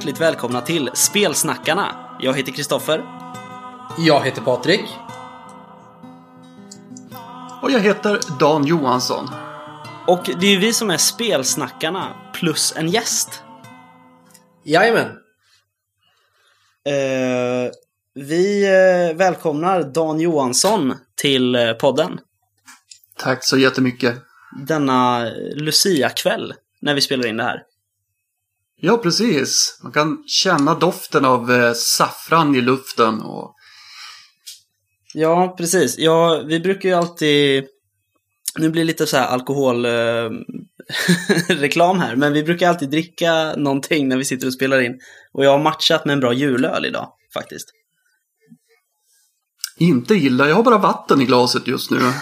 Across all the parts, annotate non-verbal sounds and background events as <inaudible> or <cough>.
Hjärtligt välkomna till Spelsnackarna. Jag heter Kristoffer. Jag heter Patrik. Och jag heter Dan Johansson. Och det är ju vi som är Spelsnackarna plus en gäst. Jajamän. Eh, vi eh, välkomnar Dan Johansson till eh, podden. Tack så jättemycket. Denna Lucia-kväll när vi spelar in det här. Ja, precis. Man kan känna doften av eh, saffran i luften. Och... Ja, precis. Ja, vi brukar ju alltid... Nu blir det lite så här alkoholreklam <laughs> här, men vi brukar alltid dricka någonting när vi sitter och spelar in. Och jag har matchat med en bra julöl idag, faktiskt. Inte illa, jag har bara vatten i glaset just nu. <laughs>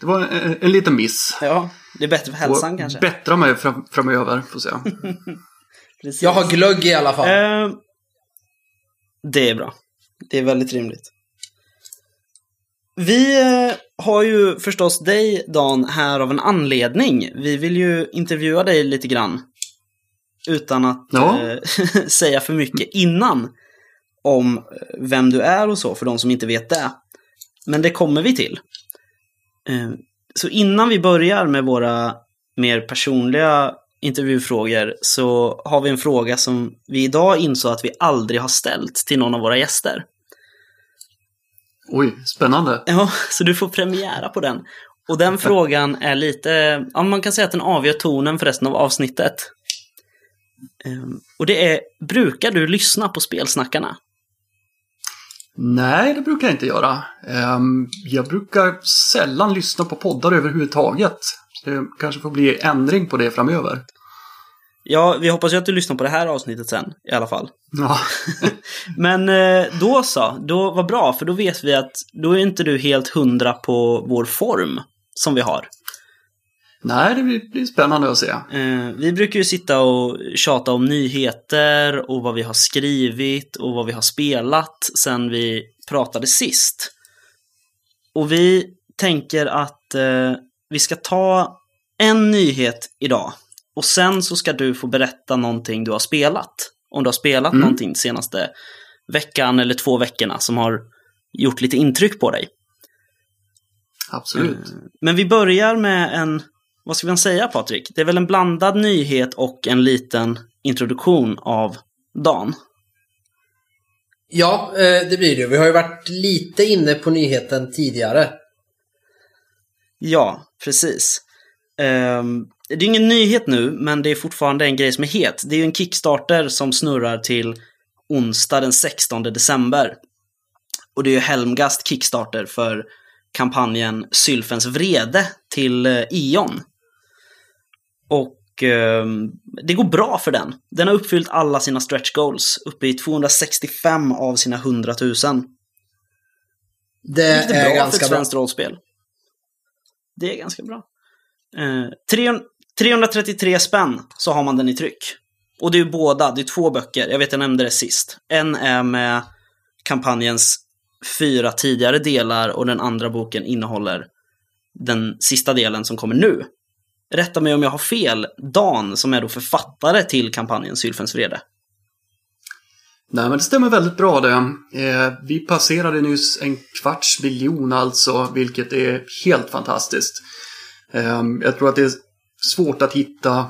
Det var en, en liten miss. Ja, det är bättre för hälsan och kanske. Bättra mig fram, framöver, får se. <laughs> Precis. Jag har glögg i alla fall. Eh, det är bra. Det är väldigt rimligt. Vi eh, har ju förstås dig, Dan, här av en anledning. Vi vill ju intervjua dig lite grann. Utan att Ja. eh, <laughs> säga för mycket innan. Om vem du är och så, för de som inte vet det. Men det kommer vi till. Eh, så innan vi börjar med våra mer personliga intervjufrågor så har vi en fråga som vi idag insåg att vi aldrig har ställt till någon av våra gäster. Oj, spännande. Ja, så du får premiära på den. Och den <laughs> frågan är lite, ja man kan säga att den avgör tonen för resten av avsnittet. Ehm, Och det är, brukar du lyssna på spelsnackarna? Nej, det brukar jag inte göra. Ehm, jag brukar sällan lyssna på poddar överhuvudtaget. Det kanske får bli ändring på det framöver. Ja, vi hoppas ju att du lyssnar på det här avsnittet sen, i alla fall. Ja, <laughs> Men eh, då så, då var bra, för då vet vi att då är inte du helt hundra på vår form som vi har. Nej, det blir, blir spännande att se. Eh, vi brukar ju sitta och tjata om nyheter och vad vi har skrivit och vad vi har spelat sen vi pratade sist. Och vi tänker att eh, vi ska ta en nyhet idag och sen så ska du få berätta någonting du har spelat. Om du har spelat Mm. någonting senaste veckan eller två veckorna som har gjort lite intryck på dig. Absolut. Men vi börjar med en, vad ska man säga Patrik? Det är väl en blandad nyhet och en liten introduktion av Dan. Ja, eh, det blir det. Vi har ju varit lite inne på nyheten tidigare. Ja, precis. Ehm, det är ingen nyhet nu, men det är fortfarande en grej som är het. Det är ju en Kickstarter som snurrar till onsdag den 16 december. Och det är ju Helmgast Kickstarter för kampanjen Sylfens vrede till eh, Ion. Och ehm, det går bra för den. Den har uppfyllt alla sina stretch goals, uppe i 265 av sina 100 000. Det Vilket är är bra för ganska ett bra. svenskt rollspel. Det är ganska bra. Eh, 300 333 spänn så har man den i tryck. Och det är ju båda, det är två böcker. Jag vet jag nämnde det sist. En är med kampanjens fyra tidigare delar och den andra boken innehåller den sista delen som kommer nu. Rätta mig om jag har fel. Dan, som är då författare till kampanjen Sylfens vrede. Nej, men det stämmer väldigt bra det. Eh, vi passerade nyss en kvarts miljon alltså, vilket är helt fantastiskt. Eh, jag tror att det är svårt att hitta,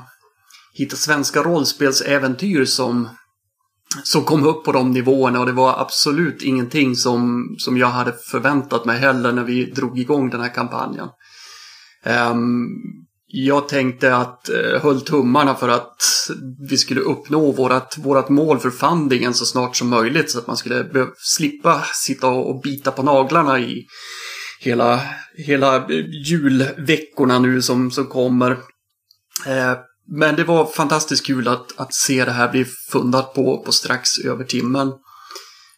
hitta svenska rollspelsäventyr som, som kom upp på de nivåerna och det var absolut ingenting som, som jag hade förväntat mig heller när vi drog igång den här kampanjen. Ehm, jag tänkte att eh, höll tummarna för att vi skulle uppnå vårat, vårat mål för fundingen så snart som möjligt så att man skulle slippa sitta och, bita på naglarna i hela, hela eh, julveckorna nu som, som kommer. Eh, men det var fantastiskt kul att, att se det här bli fundat på, på strax över timmen.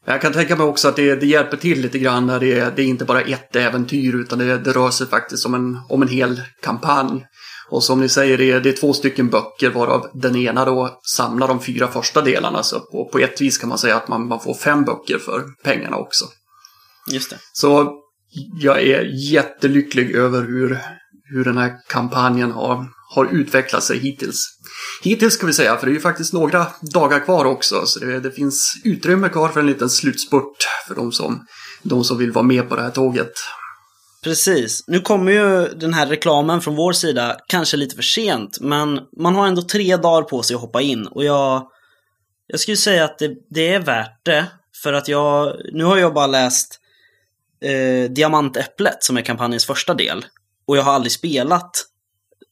Jag kan tänka mig också att det, det hjälper till lite grann när det, det är inte bara ett äventyr utan det, det rör sig faktiskt om en, om en hel kampanj. Och som ni säger, det är, det är två stycken böcker varav den ena då samlar de fyra första delarna. Så på, på ett vis kan man säga att man, man får fem böcker för pengarna också. Just det. Så jag är jättelycklig över hur, hur den här kampanjen har, har utvecklat sig hittills. Hittills ska vi säga, för det är ju faktiskt några dagar kvar också, så det, det finns utrymme kvar för en liten slutspurt för de som, de som vill vara med på det här tåget. Precis. Nu kommer ju den här reklamen från vår sida kanske lite för sent, men man har ändå tre dagar på sig att hoppa in och jag, jag skulle säga att det, det är värt det. För att jag, nu har jag bara läst eh, Diamantäpplet som är kampanjens första del. Och jag har aldrig spelat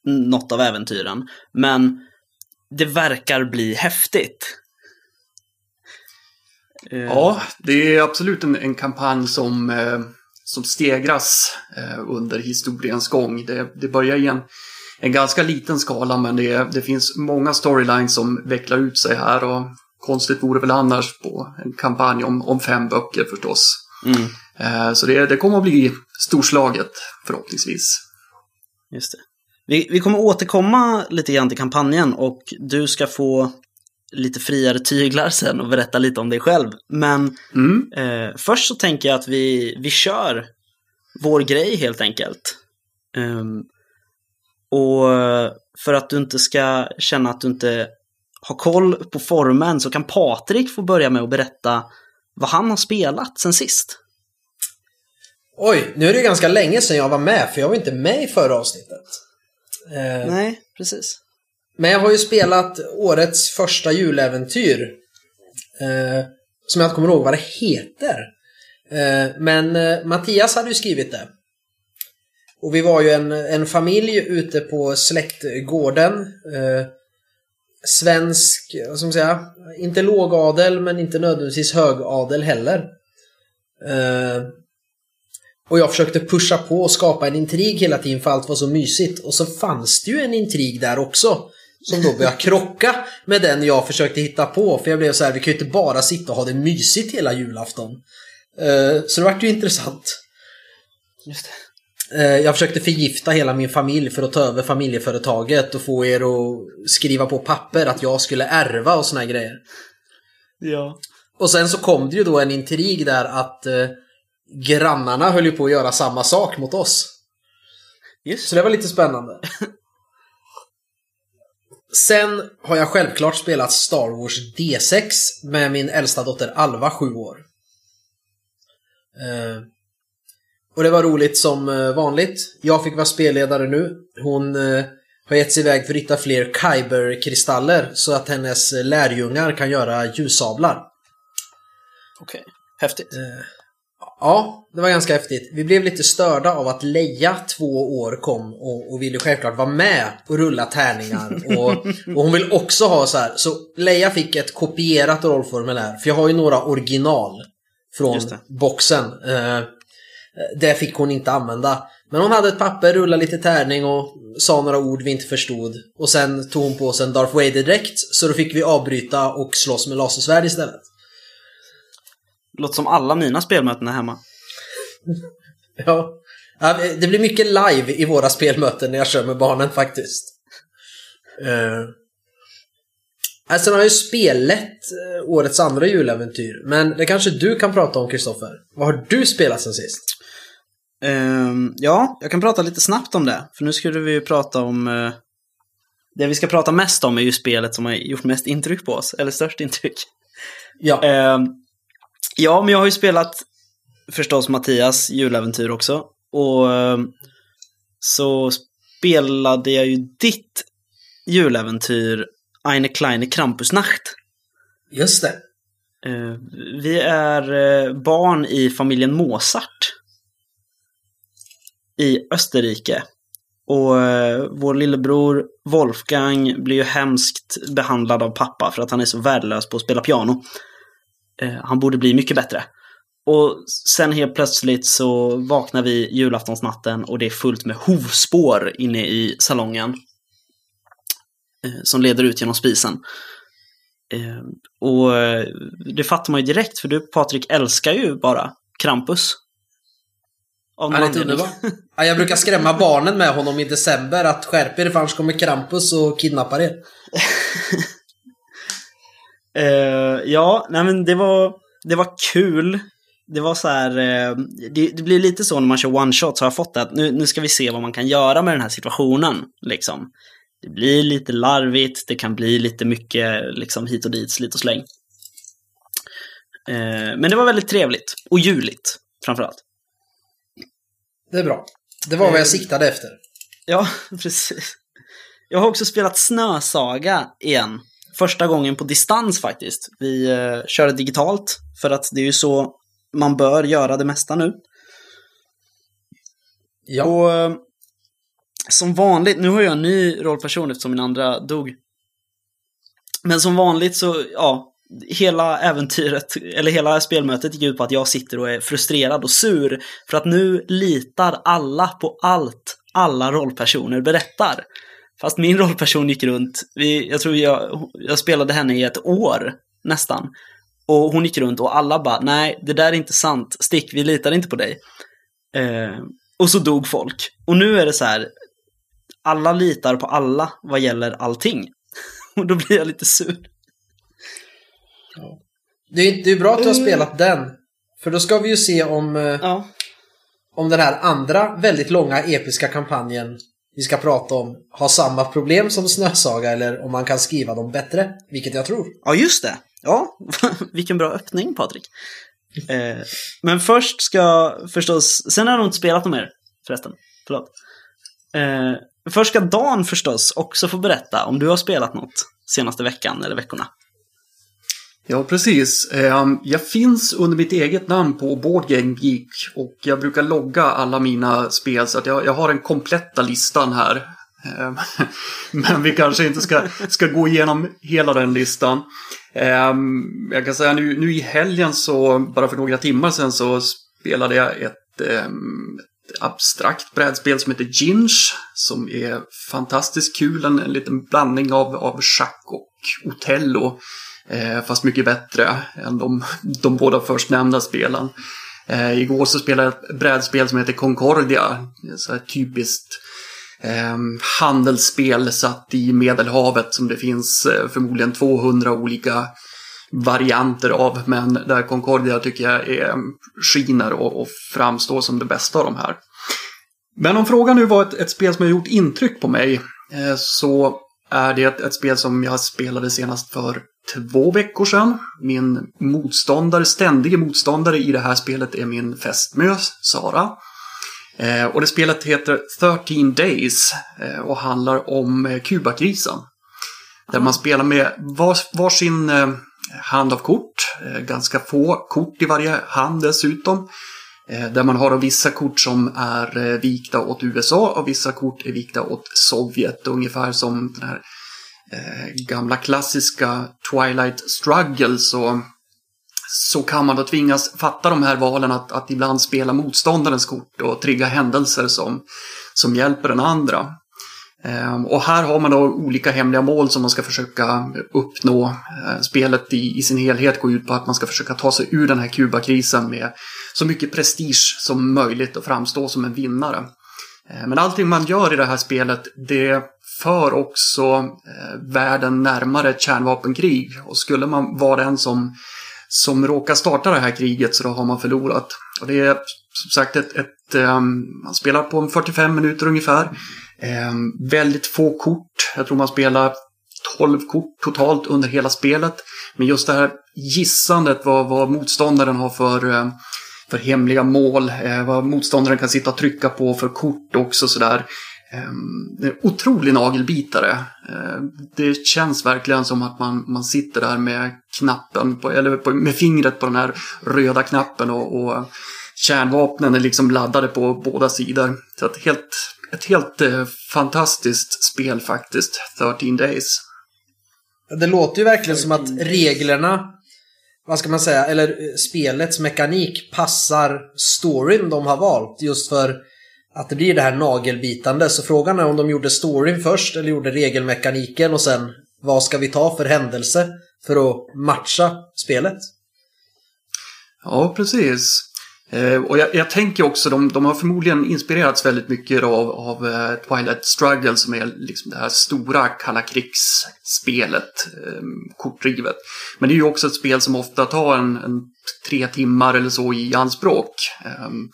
något av äventyren. Men det verkar bli häftigt. Eh. Ja, det är absolut en, en kampanj som, eh, som stegras eh, under historiens gång. Det, det börjar i en, en ganska liten skala men det, det finns många storylines som vecklar ut sig här. Och konstigt vore väl annars på en kampanj om, om fem böcker förstås. Mm. Eh, så det, det kommer att bli storslaget förhoppningsvis. Just det. Vi, vi kommer återkomma lite grann till kampanjen och du ska få lite friare tyglar sen och berätta lite om dig själv. Men mm. eh, först så tänker jag att vi, vi kör vår grej helt enkelt. Um, och för att du inte ska känna att du inte har koll på formen så kan Patrik få börja med att berätta vad han har spelat sen sist. Oj, nu är det ganska länge sedan jag var med, för jag var inte med i förra avsnittet. Eh, Nej, precis. Men jag har ju spelat årets första juläventyr. Eh, som jag inte kommer ihåg vad det heter. Eh, men eh, Mattias hade ju skrivit det. Och vi var ju en, en familj ute på släktgården. Eh, svensk, vad ska man säga, inte lågadel men inte nödvändigtvis högadel heller. Eh, och jag försökte pusha på och skapa en intrig hela tiden för allt var så mysigt. Och så fanns det ju en intrig där också. Som då började krocka med den jag försökte hitta på. För jag blev så här, vi kan ju inte bara sitta och ha det mysigt hela julafton. Uh, så det vart ju intressant. Just det. Uh, jag försökte förgifta hela min familj för att ta över familjeföretaget och få er att skriva på papper att jag skulle ärva och såna här grejer. Ja. Och sen så kom det ju då en intrig där att uh, grannarna höll ju på att göra samma sak mot oss. Just. Så det var lite spännande. <laughs> Sen har jag självklart spelat Star Wars D6 med min äldsta dotter Alva, 7 år. Eh, och det var roligt som eh, vanligt. Jag fick vara spelledare nu. Hon eh, har gett sig iväg för att hitta fler Kyber-kristaller så att hennes lärjungar kan göra ljussablar. Okej, okay. häftigt. Eh, Ja, det var ganska häftigt. Vi blev lite störda av att Leia, två år, kom och, och ville självklart vara med och rulla tärningar. Och, och hon vill också ha så här. Så Leia fick ett kopierat rollformulär. För jag har ju några original från boxen. Eh, det fick hon inte använda. Men hon hade ett papper, rullade lite tärning och sa några ord vi inte förstod. Och sen tog hon på sig en Darth Vader-dräkt. Så då fick vi avbryta och slåss med lasersvärd istället. Låter som alla mina spelmöten är hemma. <laughs> ja. Det blir mycket live i våra spelmöten när jag kör med barnen faktiskt. Uh. Alltså, har jag ju spelat uh, årets andra juläventyr. Men det kanske du kan prata om, Kristoffer. Vad har du spelat sen sist? Uh, ja, jag kan prata lite snabbt om det. För nu skulle vi ju prata om... Uh, det vi ska prata mest om är ju spelet som har gjort mest intryck på oss. Eller störst intryck. Ja. Ehm, Ja, men jag har ju spelat förstås Mattias juläventyr också. Och ehm, så spelade jag ju ditt juläventyr Eine kleine Krampusnacht. Just det. Eh, vi är eh, barn i familjen Mozart. I Österrike. Och eh, vår lillebror Wolfgang blir ju hemskt behandlad av pappa för att han är så värdelös på att spela piano. Eh, han borde bli mycket bättre. Och sen helt plötsligt så vaknar vi julaftonsnatten och det är fullt med hovspår inne i salongen. Eh, som leder ut genom spisen. Eh, och det fattar man ju direkt för du Patrik älskar ju bara Krampus. Av är underbar. <laughs> ja, jag brukar skrämma barnen med honom i december att skärp er för annars kommer Krampus och kidnappar er. <laughs> Uh, ja, nej men det var, det var kul. Det var så här, eh, det, det blir lite så när man kör one-shot så har jag fått det att nu, nu ska vi se vad man kan göra med den här situationen. Liksom. Det blir lite larvigt, det kan bli lite mycket liksom, hit och dit, slit och släng. Eh, men det var väldigt trevligt. Och juligt, framförallt. Det är bra. Det var vad jag siktade efter. Ja, <laughs> precis. Jag har också spelat Snösaga igen. Första gången på distans faktiskt. Vi eh, körde digitalt, för att det är ju så man bör göra det mesta nu. Ja. Och eh, som vanligt, nu har jag en ny rollperson eftersom min andra dog. Men som vanligt så, ja, hela äventyret, <laughs> eller hela spelmötet gick ut på att jag sitter och är frustrerad och sur. För att nu litar alla på allt alla rollpersoner berättar. Fast min rollperson gick runt, vi, jag tror jag, jag spelade henne i ett år nästan. Och hon gick runt och alla bara, nej, det där är inte sant. Stick, vi litar inte på dig. Eh, och så dog folk. Och nu är det så här, alla litar på alla vad gäller allting. <laughs> Och då blir jag lite sur. Det är, det är bra att du har spelat den. För då ska vi ju se om, eh, Ja. om den här andra väldigt långa episka kampanjen vi ska prata om har samma problem som Snösaga eller om man kan skriva dem bättre. Vilket jag tror. Ja, just det. Ja, <laughs> vilken bra öppning Patrik. Eh, men först ska förstås, sen har jag nog inte spelat något mer förresten. Förlåt. Eh, först ska Dan förstås också få berätta om du har spelat något senaste veckan eller veckorna. Ja, precis. Ehm, jag finns under mitt eget namn på Board Game Geek och jag brukar logga alla mina spel så att jag, jag har den kompletta listan här. Ehm, <laughs> men vi kanske inte ska, ska gå igenom hela den listan. Ehm, jag kan säga nu, nu i helgen så, bara för några timmar sedan så spelade jag ett, ett abstrakt brädspel som heter Ginge som är fantastiskt kul. En, en liten blandning av, av schack och Otello. Eh, fast mycket bättre än de, de båda förstnämnda spelen. Eh, igår så spelade jag ett brädspel som heter Concordia. Så här typiskt eh, handelsspel satt i Medelhavet som det finns eh, förmodligen 200 olika varianter av. Men där Concordia tycker jag är, skiner och, och framstår som det bästa av de här. Men om frågan nu var ett, ett spel som har gjort intryck på mig eh, så är det ett, ett spel som jag spelade senast för två veckor sedan. Min motståndare, ständige motståndare i det här spelet är min fästmö Sara. Eh, och det spelet heter 13 Days eh, och handlar om eh, Kubakrisen. Där man spelar med vars, varsin eh, hand av kort, eh, ganska få kort i varje hand dessutom. Eh, Där man har vissa kort som är eh, vikta åt USA och vissa kort är vikta åt Sovjet. Ungefär som den här eh, Eh, gamla klassiska Twilight Struggle så, så kan man då tvingas fatta de här valen att, att ibland spela motståndarens kort och trigga händelser som, som hjälper den andra. Eh, och här har man då olika hemliga mål som man ska försöka uppnå. Eh, spelet i, i sin helhet går ut på att man ska försöka ta sig ur den här Kubakrisen med så mycket prestige som möjligt och framstå som en vinnare. Eh, men allting man gör i det här spelet, det för också eh, världen närmare ett kärnvapenkrig. Och skulle man vara den som, som råkar starta det här kriget så då har man förlorat. Och det är som sagt ett, ett ehm, man spelar på 45 minuter ungefär. Ehm, väldigt få kort. Jag tror man spelar 12 kort totalt under hela spelet. Men just det här gissandet vad, vad motståndaren har för, eh, för hemliga mål. Eh, vad motståndaren kan sitta och trycka på för kort också sådär. Ehm, det är en otrolig nagelbitare. Ehm, Det känns verkligen som att man, man sitter där med knappen, på, eller på, med fingret på den här röda knappen och, och kärnvapnen är liksom laddade på båda sidor. Så ett helt, ett helt eh, fantastiskt spel faktiskt, 13 Days. Det låter ju verkligen som att reglerna, vad ska man säga, eller eh, spelets mekanik passar storyn de har valt. Just för att det blir det här nagelbitande. Så frågan är om de gjorde storyn först eller gjorde regelmekaniken och sen vad ska vi ta för händelse för att matcha spelet? Ja, precis. Eh, och jag, jag, tänker också, de, de har förmodligen inspirerats väldigt mycket av, av eh, Twilight Struggle som är liksom det här stora kalla krigsspelet, ehm, kortdrivet. Men det är ju också ett spel som ofta tar en, en tre timmar eller så i anspråk. Ehm,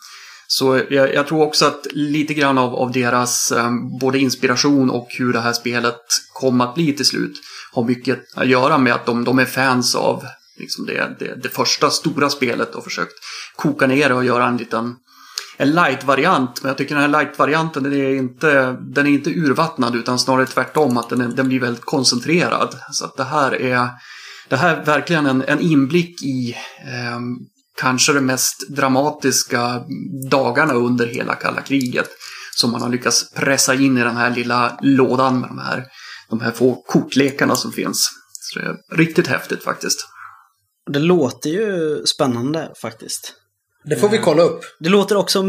så jag, jag, tror också att lite grann av, av deras ehm, både inspiration och hur det här spelet kom att bli till slut har mycket att göra med att de, de är fans av liksom det, det, det första stora spelet och försökt koka ner det och göra en liten en light-variant. Men jag tycker den här light-varianten den är, inte, den är inte urvattnad utan snarare tvärtom att den, är, den blir väldigt koncentrerad. Så att det här är, det här är verkligen en, en inblick i eh, kanske de mest dramatiska dagarna under hela kalla kriget. Som man har lyckats pressa in i den här lilla lådan med de här, de här få kortlekarna som finns. Så det är riktigt häftigt faktiskt. Det låter ju spännande faktiskt. Det får vi kolla upp. Det låter också...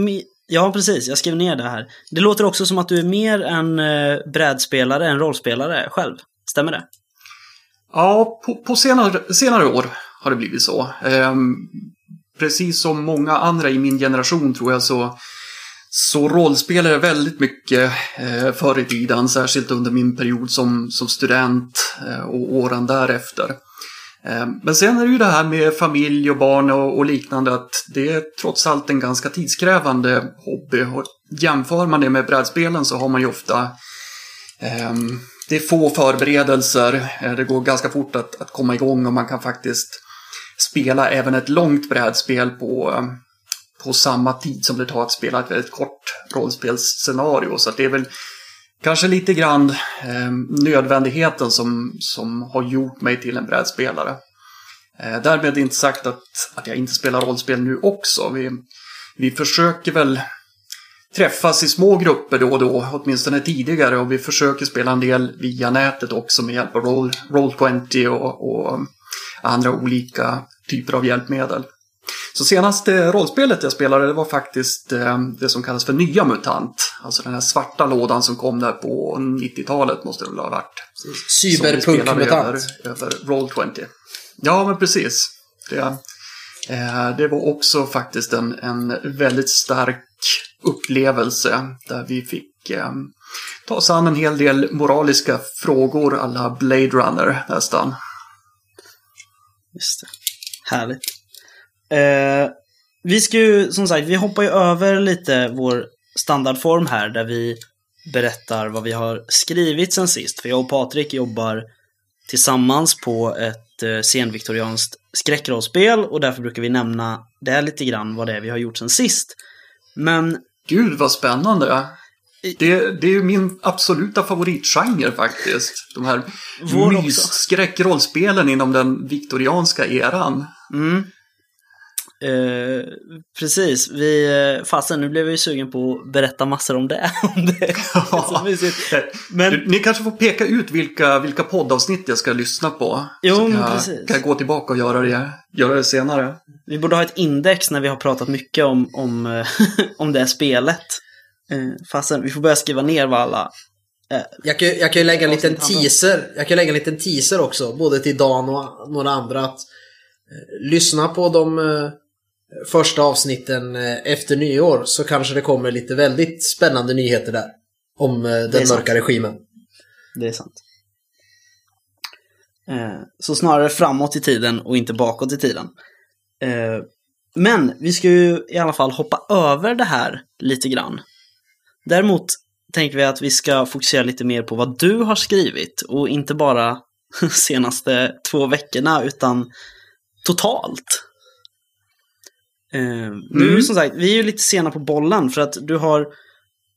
Ja, precis. Jag skrev ner det här. Det låter också som att du är mer en eh, brädspelare än rollspelare själv. Stämmer det? Ja, på, på senare, senare år har det blivit så. Ehm, precis som många andra i min generation tror jag så, så rollspelade jag väldigt mycket eh, förr i tiden, särskilt under min period som, som student eh, och åren därefter. Ehm, men sen är det ju det här med familj och barn och, liknande att det är trots allt en ganska tidskrävande hobby. Och jämför man det med brädspelen så har man ju ofta eh, det är få förberedelser, eh, det går ganska fort att, att komma igång och man kan faktiskt spela även ett långt brädspel på, ehm, på samma tid som det tar att spela ett väldigt kort rollspelsscenario. Så det är väl kanske lite grann eh, nödvändigheten som, som har gjort mig till en brädspelare. Eh, därmed inte sagt att, att jag inte spelar rollspel nu också. Vi, vi försöker väl träffas i små grupper då och då, åtminstone tidigare, och vi försöker spela en del via nätet också med hjälp av Roll, Roll20 och, och andra olika typer av hjälpmedel. Så senaste rollspelet jag spelade det var faktiskt eh, det som kallas för Nya MUTANT. Alltså den här svarta lådan som kom där på 90-talet måste det väl ha varit. Cyberpunk-MUTANT. Över, över Roll20. Ja, men precis. Det, eh, det var också faktiskt en, en väldigt stark upplevelse där vi fick eh, ta oss an en hel del moraliska frågor alla Blade Runner nästan. Just det. Härligt. Eh, vi ska ju, som sagt, vi hoppar ju över lite vår standardform här där vi berättar vad vi har skrivit sen sist. För jag och Patrik jobbar tillsammans på ett eh, senviktorianskt skräckrollspel och därför brukar vi nämna det lite grann vad det är vi har gjort sen sist. Men... Gud vad spännande! Det, det är min absoluta favoritgenre faktiskt. De här mysskräckrollspelen inom den viktorianska eran. Mm. Eh, precis, vi, eh, fasen nu blev jag ju sugen på att berätta massor om det. <laughs> om det. Ja. Men... Du, ni kanske får peka ut vilka, vilka poddavsnitt jag ska lyssna på. Jo, så kan jag, precis. kan jag gå tillbaka och göra det, göra det senare. Vi borde ha ett index när vi har pratat mycket om, om, eh, <laughs> om det spelet. Eh, fasen, vi får börja skriva ner vad alla eh, jag kan, jag kan ju lägga en liten teaser. Jag kan lägga en liten teaser också, både till Dan och några andra. Att, eh, lyssna på de eh, första avsnitten eh, efter nyår så kanske det kommer lite väldigt spännande nyheter där. Om eh, den mörka sant. regimen. Det är sant. Eh, så snarare framåt i tiden och inte bakåt i tiden. Men vi ska ju i alla fall hoppa över det här lite grann. Däremot tänker vi att vi ska fokusera lite mer på vad du har skrivit och inte bara <laughs> senaste två veckorna utan totalt. Eh, nu mm. som sagt, vi är ju lite sena på bollen för att du har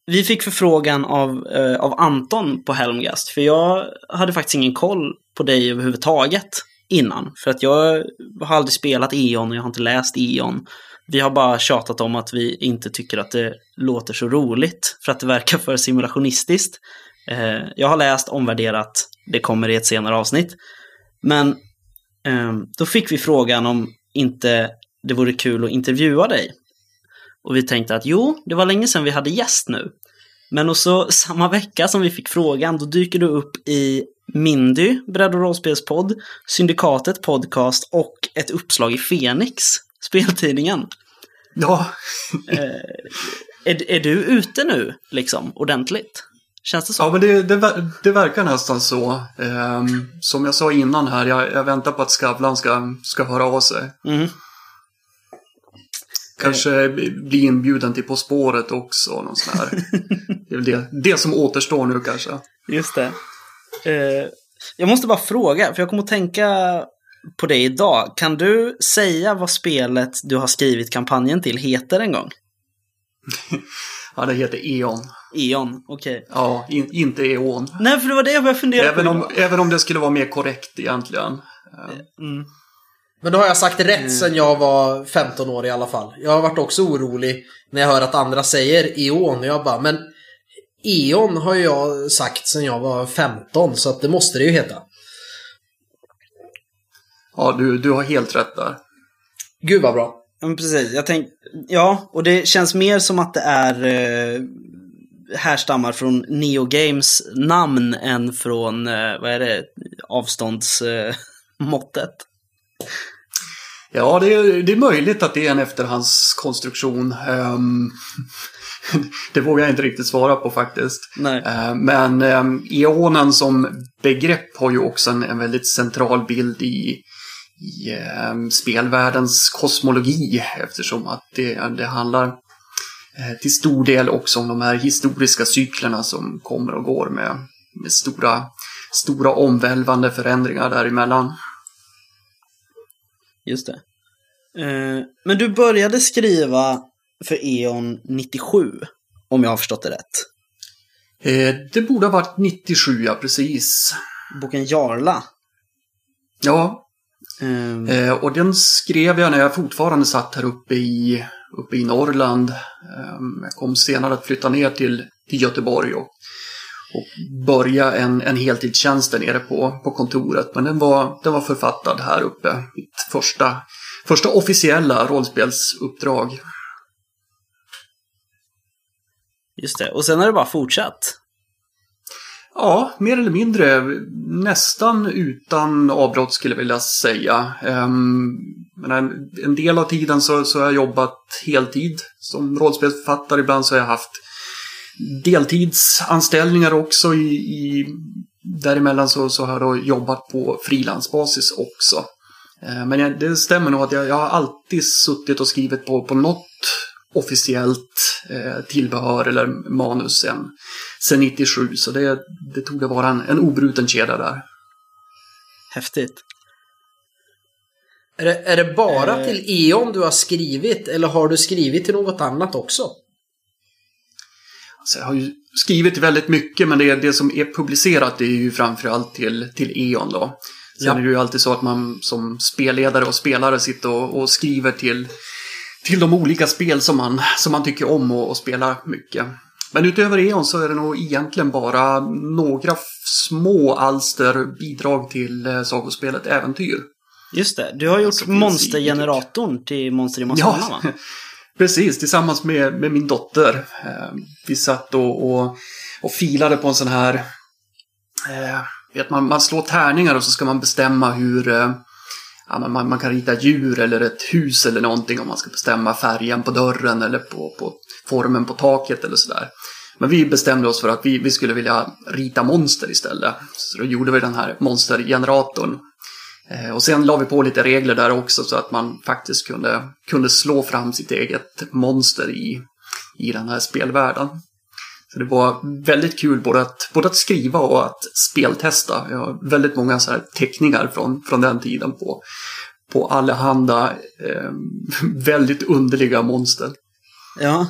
vi fick förfrågan av, eh, av Anton på Helmgast, för jag hade faktiskt ingen koll på dig överhuvudtaget innan. För att jag har aldrig spelat E.ON och jag har inte läst E.ON. Vi har bara tjatat om att vi inte tycker att det låter så roligt, för att det verkar för simulationistiskt. Eh, jag har läst, omvärderat, det kommer i ett senare avsnitt. Men eh, då fick vi frågan om inte det vore kul att intervjua dig. Och vi tänkte att jo, det var länge sedan vi hade gäst nu. Men också <laughs> samma vecka som vi fick frågan, då dyker du upp i Mindy, Bredd och Ja, Är, är du ute nu, liksom, ordentligt? Känns det så? ja men det, det, det verkar nästan så. Ehm, som jag sa innan här, jag, jag väntar på att Skavlan ska, ska höra av sig. Mm. Kanske bli inbjuden till På spåret också. Någon sån här. <laughs> Det är väl det, det som återstår nu kanske. Just det. Eh, jag måste bara fråga, för jag kommer att tänka på det idag. Kan du säga vad spelet du har skrivit kampanjen till heter en gång? <laughs> Ja, det heter E.ON. Eon, okej. Ja, in, inte E.ON. Nej, för det var det jag började fundera Även på. om, även om det skulle vara mer korrekt egentligen. Mm. Men då har jag sagt rätt sen jag var 15 år i alla fall. Jag har varit också orolig när jag hör att andra säger Eon. Och jag bara, men Eon har ju jag sagt sen jag var 15 så att det måste det ju heta. Ja, du, du har helt rätt där. Gud vad bra. Ja, men precis. Jag tänk, ja, och det känns mer som att det är eh, härstammar från Neo Games namn än från, eh, vad är det, avståndsmåttet. Eh. Ja, det är, det är möjligt att det är en efterhandskonstruktion. Ehm, <laughs> det vågar jag inte riktigt svara på faktiskt. Eh, Men um, eonen som begrepp har ju också en, en väldigt central bild i, i ehm, spelvärldens kosmologi eftersom att det, det handlar eh, till stor del också om de här historiska cyklerna som kommer och går med, med stora, stora omvälvande förändringar däremellan. Just det. Eh, men du började skriva för E.ON 97, om jag har förstått det rätt. Eh, Det borde ha varit 97, ja precis. Boken Jarla. Ja, Eh, Eh, och den skrev jag när jag fortfarande satt här uppe i, uppe i Norrland. Eh, jag kom senare att flytta ner till, till Göteborg och, och börja en, en heltidstjänst där nere på, på kontoret. Men den var, den var författad här uppe. Mitt första, första officiella rollspelsuppdrag. just det. Och sen har det bara fortsatt. Ja, mer eller mindre. Nästan utan avbrott skulle jag vilja säga. En, en del av tiden så, så har jag jobbat heltid som rollspelsförfattare. Ibland så har jag haft deltidsanställningar också. I, i, däremellan så, så har jag då jobbat på frilansbasis också. Eh, Men jag, det stämmer nog att jag, jag har alltid suttit och skrivit på, på något officiellt eh, tillbehör eller manus sen, sen 97. Så det, det tog det vara en, en obruten kedja där. Häftigt. Är det, är det bara Eh. till E.ON du har skrivit eller har du skrivit till något annat också? Alltså jag har ju skrivit väldigt mycket men det, det som är publicerat är ju framförallt till, till E.ON då. Sen Ja. är det ju alltid så att man som spelledare och spelare sitter och, och skriver till, till de olika spel som man, som man tycker om och, och spelar mycket. Men utöver E.ON så är det nog egentligen bara några små alster bidrag till eh, sagospelet Äventyr. Just det. Du har gjort i- monstergeneratorn till Monster i Masana, Ja, va? <laughs> precis. Tillsammans med, med min dotter. Eh, vi satt och, och, och filade på en sån här... Eh, vet man, man slår tärningar och så ska man bestämma hur... Eh, ja, man- man, man kan rita djur eller ett hus eller någonting om man ska bestämma färgen på dörren eller på, på formen på taket eller sådär. Men vi bestämde oss för att vi, vi skulle vilja rita monster istället. Så då gjorde vi den här monstergeneratorn. Eh, och sen la vi på lite regler där också så att man faktiskt kunde, kunde slå fram sitt eget monster i, i den här spelvärlden. Så det var väldigt kul både att, både att skriva och att speltesta. Jag har väldigt många så här teckningar från, från den tiden på, på allehanda eh, <laughs> väldigt underliga monster. Ja.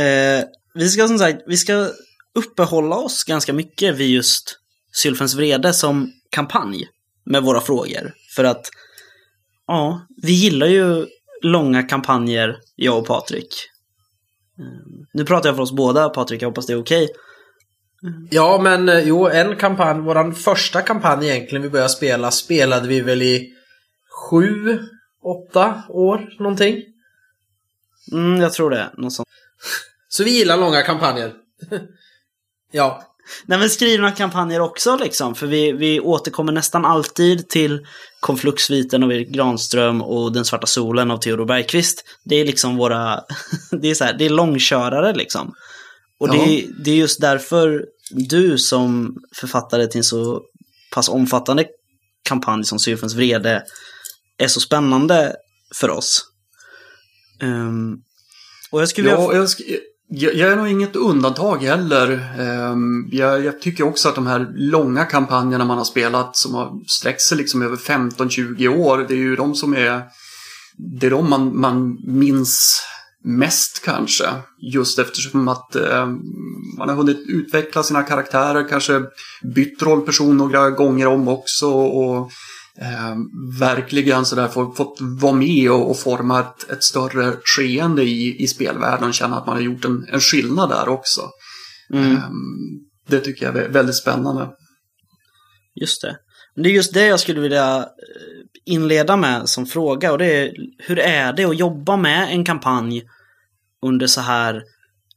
Eh, vi ska som sagt, vi ska uppehålla oss ganska mycket vid just Sylfens vrede som kampanj med våra frågor. För att, ja, vi gillar ju långa kampanjer, jag och Patrik. Eh, nu pratar jag för oss båda, Patrik, jag hoppas det är okej. Ja, men eh, jo, en kampanj, våran första kampanj egentligen vi började spela, spelade vi väl i sju, åtta år någonting. Mm, jag tror det, något sånt. Så vi gillar långa kampanjer. <laughs> ja. Nej men skrivna kampanjer också liksom. För vi, vi återkommer nästan alltid till Konfluxviten av Erik Granström och Den svarta solen av Theodor Bergqvist. Det är liksom våra, <laughs> det är så här, det är långkörare liksom. Och det, det är just därför du som författare till en så pass omfattande kampanj som Sylfens vrede är så spännande för oss. Um, och jag skulle ja, vilja... jag, jag, jag är nog inget undantag heller. Ehm, jag, jag, tycker också att de här långa kampanjerna man har spelat som har sträckt sig liksom över 15-20 år, det är ju de som är det är de man, man minns mest kanske. Just eftersom att eh, man har hunnit utveckla sina karaktärer, kanske bytt rollperson några gånger om också och eh, verkligen sådär fått, fått vara med och, och forma ett, ett, större skeende i, i spelvärlden och känna att man har gjort en, en skillnad där också. Mm. Eh, det tycker jag är väldigt spännande. Just det. Det är just det jag skulle vilja eh, inleda med som fråga och det är hur är det att jobba med en kampanj under så här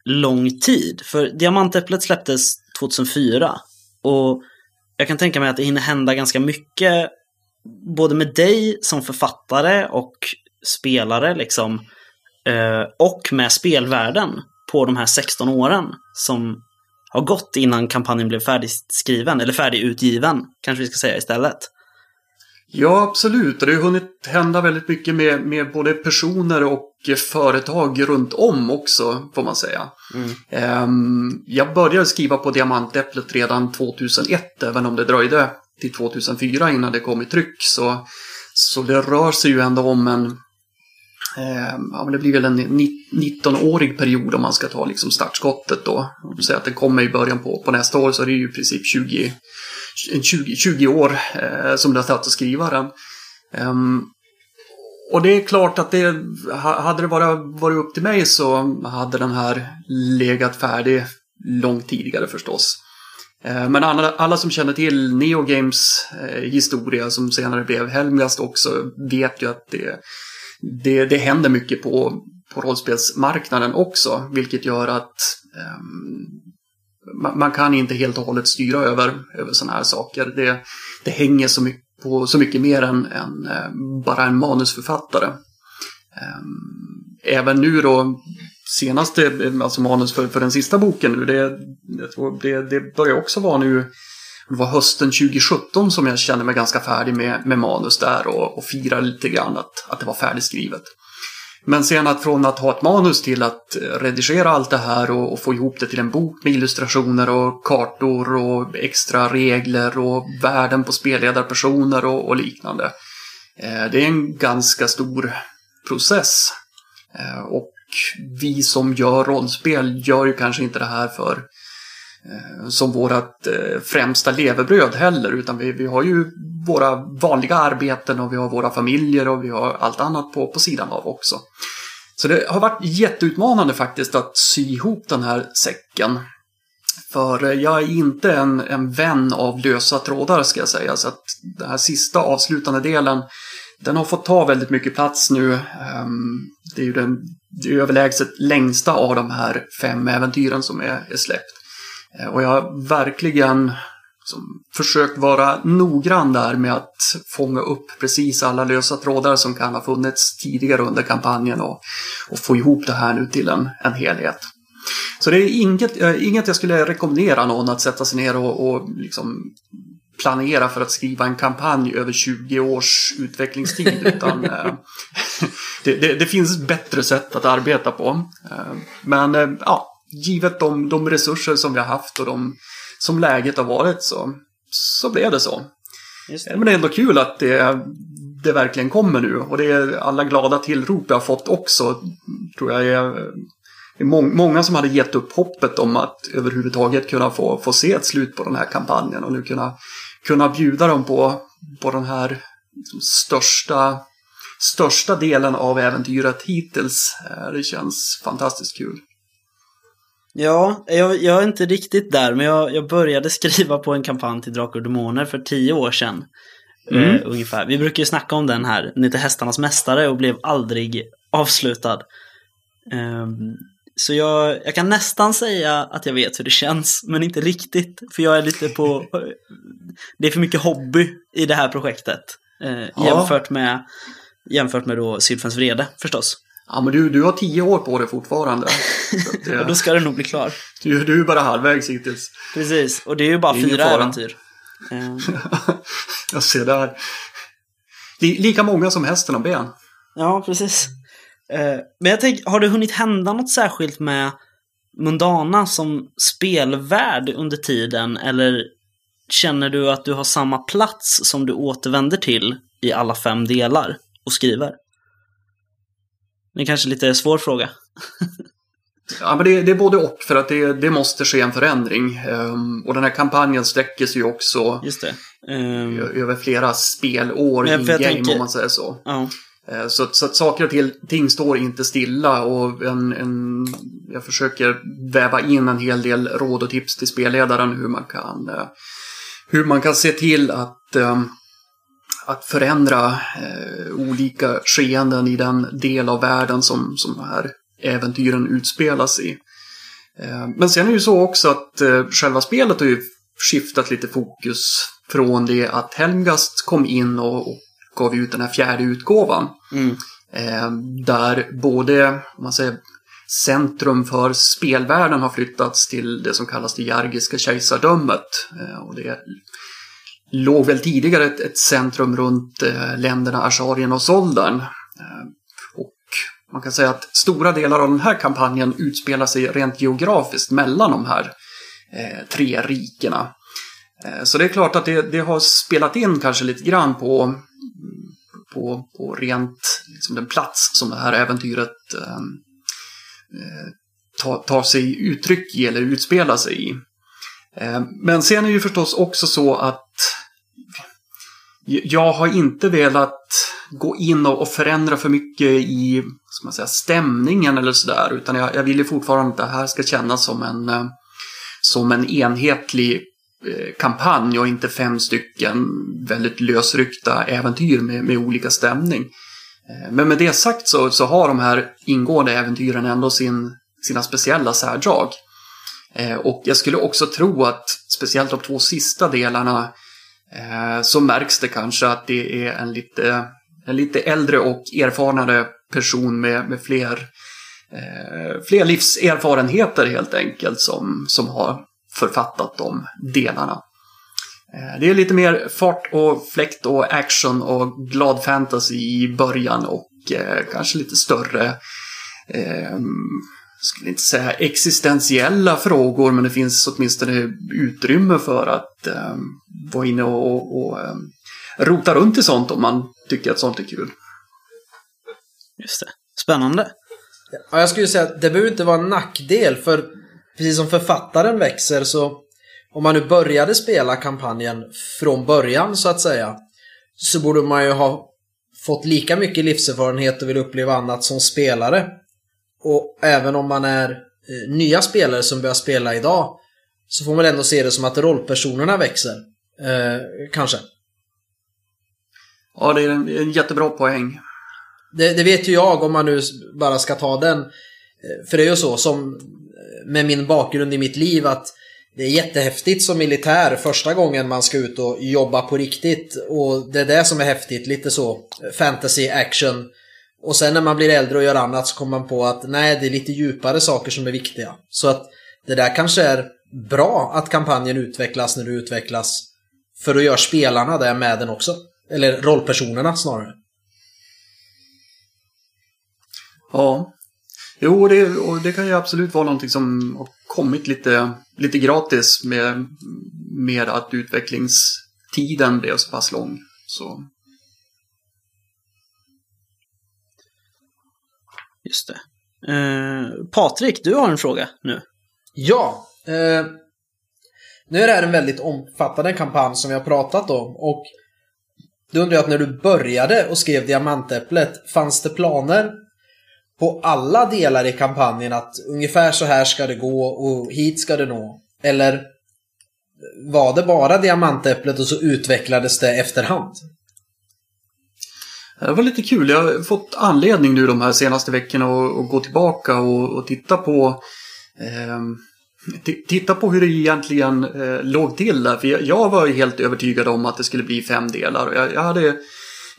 lång tid. För Diamantäpplet släpptes 2004 och jag kan tänka mig att det hinner hända ganska mycket både med dig som författare och spelare liksom eh, och med spelvärlden på de här 16 åren som har gått innan kampanjen blev färdigskriven, eller färdigutgiven, kanske vi ska säga istället. Ja, absolut. Det har hunnit hända väldigt mycket med, med både personer och företag runt om också, får man säga. Mm. Um, jag började skriva på Diamantäpplet redan 2001, även om det dröjde till 2004 innan det kom i tryck. Så, så det rör sig ju ändå om en eh, ja, men det blir väl en 19-årig period om man ska ta liksom startskottet då. Om säger att den kommer i början på, på nästa år så är det ju i princip 20, 20, 20 år eh, som det har tagit att skriva den. Um, och det är klart att det, hade det bara varit upp till mig så hade den här legat färdig långt tidigare förstås. Eh, men alla, alla som känner till Neogames eh, historia som senare blev Helmgast också vet ju att det, det, det händer mycket på, på rollspelsmarknaden också, vilket gör att um, man kan inte helt och hållet styra över, över sådana här saker. Det, det hänger så mycket på så mycket mer än, än eh, bara en manusförfattare. Ehm, även nu då, senaste, alltså manus för, för den sista boken nu, det, det, det börjar också vara nu, det var hösten 2017 som jag kände mig ganska färdig med, med manus där och, och firade lite grann att, att det var färdigskrivet. Men sen att från att ha ett manus till att eh, redigera allt det här och, och, få ihop det till en bok med illustrationer och kartor och extra regler och värden på spelledarpersoner och, och liknande. Eh, det är en ganska stor process. Eh, och vi som gör rollspel gör ju kanske inte det här för Eh, som vårt eh, främsta levebröd heller, utan vi, vi har ju våra vanliga arbeten och vi har våra familjer och vi har allt annat på, på sidan av också. Så det har varit jätteutmanande faktiskt att sy ihop den här säcken. För eh, jag är inte en, en vän av lösa trådar ska jag säga, så att den här sista avslutande delen den har fått ta väldigt mycket plats nu. Ehm, det är ju den det är överlägset längsta av de här fem äventyren som är, är släppt. Eh, och jag har verkligen som, försökt vara noggrann där med att fånga upp precis alla lösa trådar som kan ha funnits tidigare under kampanjen och, och få ihop det här nu till en, en helhet. Så det är inget, eh, inget jag skulle rekommendera någon att sätta sig ner och, och liksom planera för att skriva en kampanj över 20 års utvecklingstid. <laughs> utan, eh, det, det, det, finns bättre sätt att arbeta på. men ja, givet de, de resurser som vi har haft och de, som läget har varit så, så blev det så. Det. Men det är ändå kul att det, det verkligen kommer nu och det är alla glada tillrop jag har fått också. Tror jag är, det är må, många som hade gett upp hoppet om att överhuvudtaget kunna få, få se ett slut på den här kampanjen och nu kunna, kunna bjuda dem på, på den här liksom, största, största delen av äventyret hittills. Eh, det känns fantastiskt kul. Ja, jag, jag, är inte riktigt där, men jag, jag började <laughs> skriva på en kampanj till Drakar och Demoner för tio år sedan. Mm. Uh, ungefär. Vi brukar ju snacka om den här, den heter Hästarnas Mästare och blev aldrig avslutad. Uh, Så jag, jag kan nästan säga att jag vet hur det känns, men inte riktigt. För jag är lite på... Det är för mycket hobby i det här projektet. Eh, Ja. jämfört med, jämfört med då Sylfens vrede, förstås. Ja, men du, du har tio år på dig fortfarande. <laughs> Att Och då det, ska det nog bli klar. du, du är bara halvvägs hittills. Precis, och det är ju bara Det är fyra fara. äventyr. Eh, <laughs> Jag ser där. Li- Lika många som hästen har ben. Ja, precis. Eh, Men jag tänker, har det hunnit hända något särskilt med Mundana som spelvärld under tiden? Eller känner du att du har samma plats som du återvänder till i alla fem delar och skriver? Det är kanske lite svår fråga. <laughs> Ja, men det, det är både och, för att det, det måste ske en förändring. Ehm, och den här kampanjen sträcker sig ju också ö- över flera spelår jag in-game, tänker- om man säger så. ja. Eh, så, så att saker och till- ting står inte stilla och en, en, jag försöker väva in en hel del råd och tips till spelledaren hur man kan, eh, hur man kan se till att, eh, att förändra olika skeenden i den del av världen som, som de här äventyren utspelas i. Men sen är det ju så också att själva spelet har ju skiftat lite fokus från det att Helmgast kom in och, och gav ut den här fjärde utgåvan. Mm. Eh, där både, man säger, centrum för spelvärlden har flyttats till det som kallas det Jargiska kejsardömet. Eh, och det låg väl tidigare ett, ett centrum runt eh, länderna Asharien och Soldern. Och man kan säga att stora delar av den här kampanjen utspelar sig rent geografiskt mellan de här tre rikena. Så det är klart att det, det har spelat in kanske lite grann på på, på rent liksom den plats som det här äventyret ehm, eh, tar, ta sig uttryck i eller utspelar sig i. Eh, men sen är det ju förstås också så att jag har inte velat gå in och, och förändra för mycket i ska man säga, stämningen eller sådär. Utan jag, jag vill ju fortfarande att det här ska kännas som en, eh, som en enhetlig Eh, kampanj och inte fem stycken väldigt lösryckta äventyr med, med olika stämning. Eh, men med det sagt så, så har de här ingående äventyren ändå sin, sina speciella särdrag. Eh, och jag skulle också tro att speciellt de två sista delarna så märks det kanske att det är en lite, en lite äldre och erfarnare person med, med fler, fler livserfarenheter helt enkelt som, som har författat de delarna. Eh, Det är lite mer fart och fläkt och action och glad fantasy i början och eh, kanske lite större, eh, skulle inte säga existentiella frågor, men det finns åtminstone utrymme för att eh, vara inne och, och, och rota runt i sånt om man tycker att sånt är kul. Just det. Spännande. Ja, jag skulle säga att det behöver inte vara en nackdel för precis som författaren växer så om man nu började spela kampanjen från början så att säga så borde man ju ha fått lika mycket livserfarenhet och vill uppleva annat som spelare. Och även om man är eh, nya spelare som börjar spela idag så får man ändå se det som att rollpersonerna växer. Eh, kanske. Ja, det är en, en jättebra poäng. Det, det vet ju jag om man nu bara ska ta den. Eh, För det är ju så som med min bakgrund i mitt liv att det är jättehäftigt som militär första gången man ska ut och jobba på riktigt. Och det är det som är häftigt, lite så fantasy action. Och sen när man blir äldre och gör annat så kommer man på att nej, det är lite djupare saker som är viktiga. Så att det där kanske är bra att kampanjen utvecklas när du utvecklas. För då gör spelarna det med den också. Eller rollpersonerna snarare. Ja. Jo, det, och det kan ju absolut vara någonting som har kommit lite, lite gratis med, med att utvecklingstiden blev så pass lång. Så, Just det. Eh, Patrik, du har en fråga nu. Ja. Eh, nu är det här en väldigt omfattande kampanj som vi har pratat om och då undrar jag att när du började och skrev Diamantäpplet, fanns det planer på alla delar i kampanjen att ungefär så här ska det gå och hit ska det nå? Eller var det bara Diamantäpplet och så utvecklades det efterhand? Det var lite kul. Jag har fått anledning nu de här senaste veckorna att, gå tillbaka och, och titta på eh, Titta på hur det egentligen eh, låg till där. För jag, jag, var helt övertygad om att det skulle bli fem delar. Jag, jag, hade,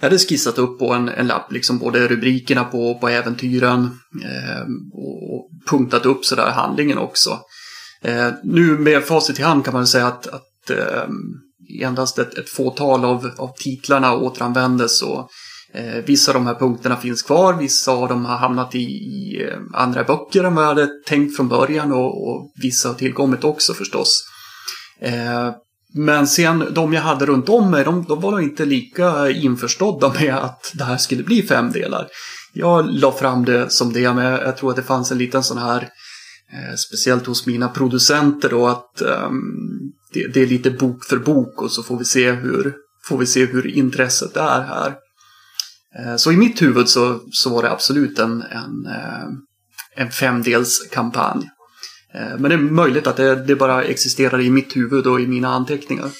jag hade skissat upp på en, en lapp liksom både rubrikerna på, på äventyren eh, och punktat upp sådär handlingen också. Eh, nu med facit i hand kan man säga att, att eh, endast ett, ett fåtal av, av titlarna återanvändes och eh, vissa av de här punkterna finns kvar, vissa av dem har hamnat i, i eh, andra böcker än vad jag hade tänkt från början och, och vissa har tillkommit också förstås. Eh, men sen de jag hade runt om mig, de, de var inte lika införstådda med att det här skulle bli fem delar. Jag la fram det som det, men jag tror att det fanns en liten sån här Eh, speciellt hos mina producenter då att eh, det, det, är lite bok för bok och så får vi se hur, får vi se hur intresset är här. Eh, så i mitt huvud så, så var det absolut en, en, eh, en femdelskampanj. Eh, men det är möjligt att det, det, bara existerar i mitt huvud och i mina anteckningar.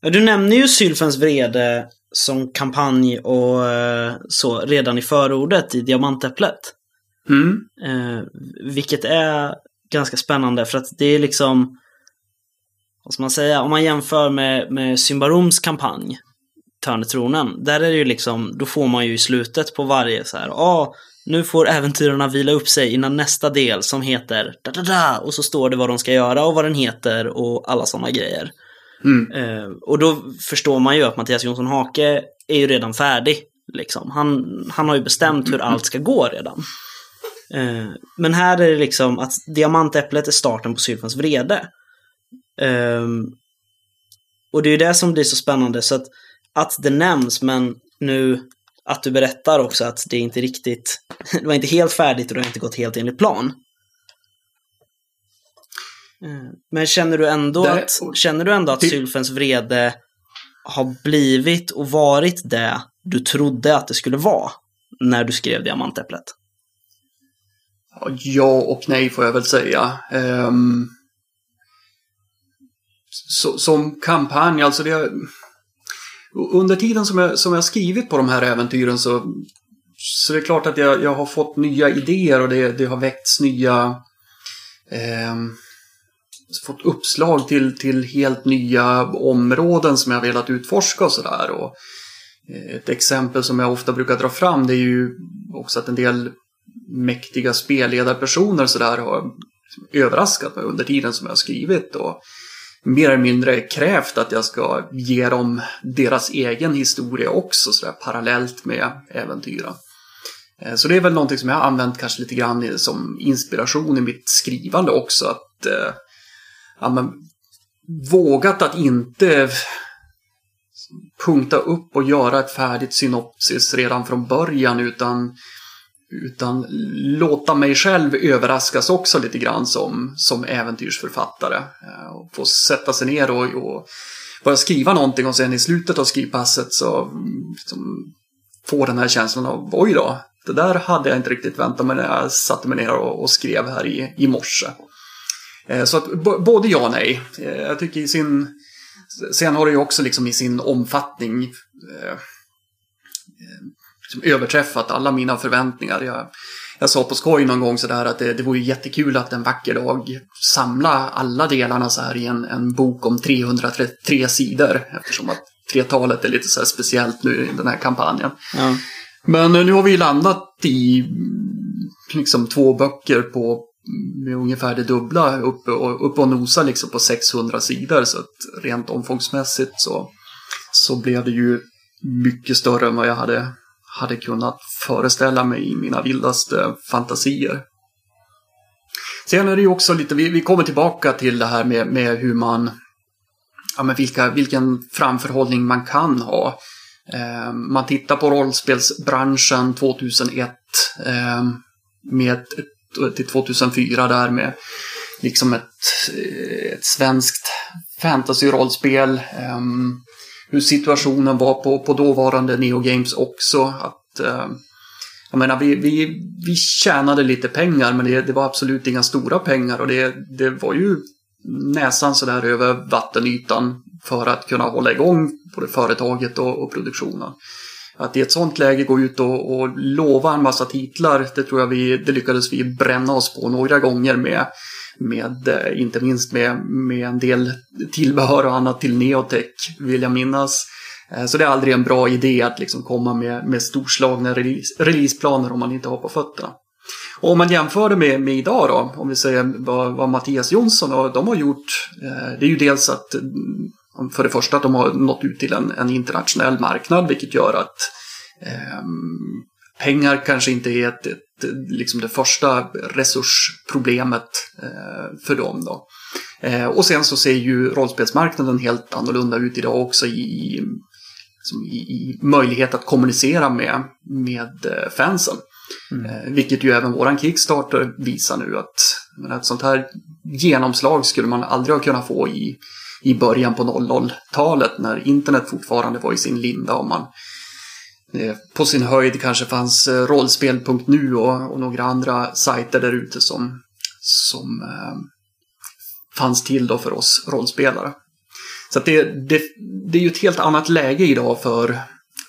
Du nämner ju Sylfens vrede som kampanj och eh, så redan i förordet i Diamantäpplet. Mm. Eh, vilket är ganska spännande för att det är liksom, vad ska man säga, om man jämför med, med Symbaroms kampanj, Törnetronen, där är det ju liksom, då får man ju i slutet på varje så här, ja, ah, nu får äventyrarna vila upp sig innan nästa del som heter da, da, da, och så står det vad de ska göra och vad den heter och alla sådana grejer. Mm. Eh, och då förstår man ju att Mattias Jonsson Hake är ju redan färdig. Liksom. Han, han har ju bestämt hur allt ska gå redan. Eh, men här är det liksom att diamantäpplet är starten på Sylfens vrede. Eh, och det är ju det som blir så spännande, så att, att det nämns, men nu att du berättar också att det inte riktigt, det var inte helt färdigt och det har inte gått helt enligt plan. Eh, men känner du ändå att, känner du ändå att Sylfens vrede har blivit och varit det du trodde att det skulle vara när du skrev Diamantäpplet? Ja och nej får jag väl säga. Um, så, som kampanj, alltså det... Under tiden som jag, som jag skrivit på de här äventyren så, så det är klart att jag, jag har fått nya idéer och det, det har väckts nya... Eh, fått uppslag till, till helt nya områden som jag velat utforska och sådär. Eh, ett exempel som jag ofta brukar dra fram det är ju också att en del mäktiga spelledarpersoner sådär har överraskat mig under tiden som jag har skrivit och mer eller mindre krävt att jag ska ge dem deras egen historia också sådär parallellt med äventyren. Eh, så det är väl någonting som jag har använt kanske lite grann som inspiration i mitt skrivande också. Att eh, ja, men, vågat att inte punkta upp och göra ett färdigt synopsis redan från början utan utan låta mig själv överraskas också lite grann som, som äventyrsförfattare. Eh, och få sätta sig ner och, och börja skriva någonting och sen i slutet av skrivpasset så liksom, få den här känslan av oj då, det där hade jag inte riktigt väntat mig när jag satte mig ner och, och skrev här i, i morse. Eh, så att både ja och nej. Eh, jag tycker i sin... Sen har det ju också liksom i sin omfattning eh, eh, liksom överträffat alla mina förväntningar. Jag, jag sa på skoj någon gång sådär att det, det vore jättekul att en vacker dag samla alla delarna så här i en, en bok om 333 sidor. Eftersom att tretalet är lite så speciellt nu i den här kampanjen. Ja. Men nu har vi landat i liksom två böcker på med ungefär det dubbla uppe och, upp och nosa liksom på 600 sidor. Så att rent omfångsmässigt så, så blev det ju mycket större än vad jag hade hade kunnat föreställa mig i mina vildaste fantasier. Sen är det ju också lite, vi, vi kommer tillbaka till det här med, med hur man, ja men vilka, vilken framförhållning man kan ha. Eh, man tittar på rollspelsbranschen 2001 eh, med till 2004 där med liksom ett, ett svenskt fantasy-rollspel. Eh, hur situationen var på, på dåvarande Neo Games också. Att, eh, jag menar, vi, vi, vi tjänade lite pengar men det, det var absolut inga stora pengar och det, det var ju näsan sådär över vattenytan för att kunna hålla igång både företaget och, och produktionen. Att i ett sånt läge gå ut och, och, lova en massa titlar, det tror jag vi, det lyckades vi bränna oss på några gånger med, med eh, inte minst med, med en del tillbehör och annat till Neotech, vill jag minnas. Eh, så det är aldrig en bra idé att liksom komma med, med storslagna release, releaseplaner om man inte har på fötterna. Och om man jämför det med, med idag då, om vi säger vad, vad Mattias Jonsson och de har gjort, eh, det är ju dels att för det första att de har nått ut till en, en internationell marknad vilket gör att eh, pengar kanske inte är ett, ett, liksom det första resursproblemet eh, för dem. Då. Eh, och sen så ser ju rollspelsmarknaden helt annorlunda ut idag också i, liksom i, i möjlighet att kommunicera med, med eh, fansen. Mm. Eh, vilket ju även våran Kickstarter visar nu att ett sånt här genomslag skulle man aldrig ha kunnat få i, i början på 00-talet när internet fortfarande var i sin linda och man eh, på sin höjd kanske fanns eh, rollspel.nu och, och några andra sajter där ute som, som eh, fanns till då för oss rollspelare. Så det, det, det är ju ett helt annat läge idag för,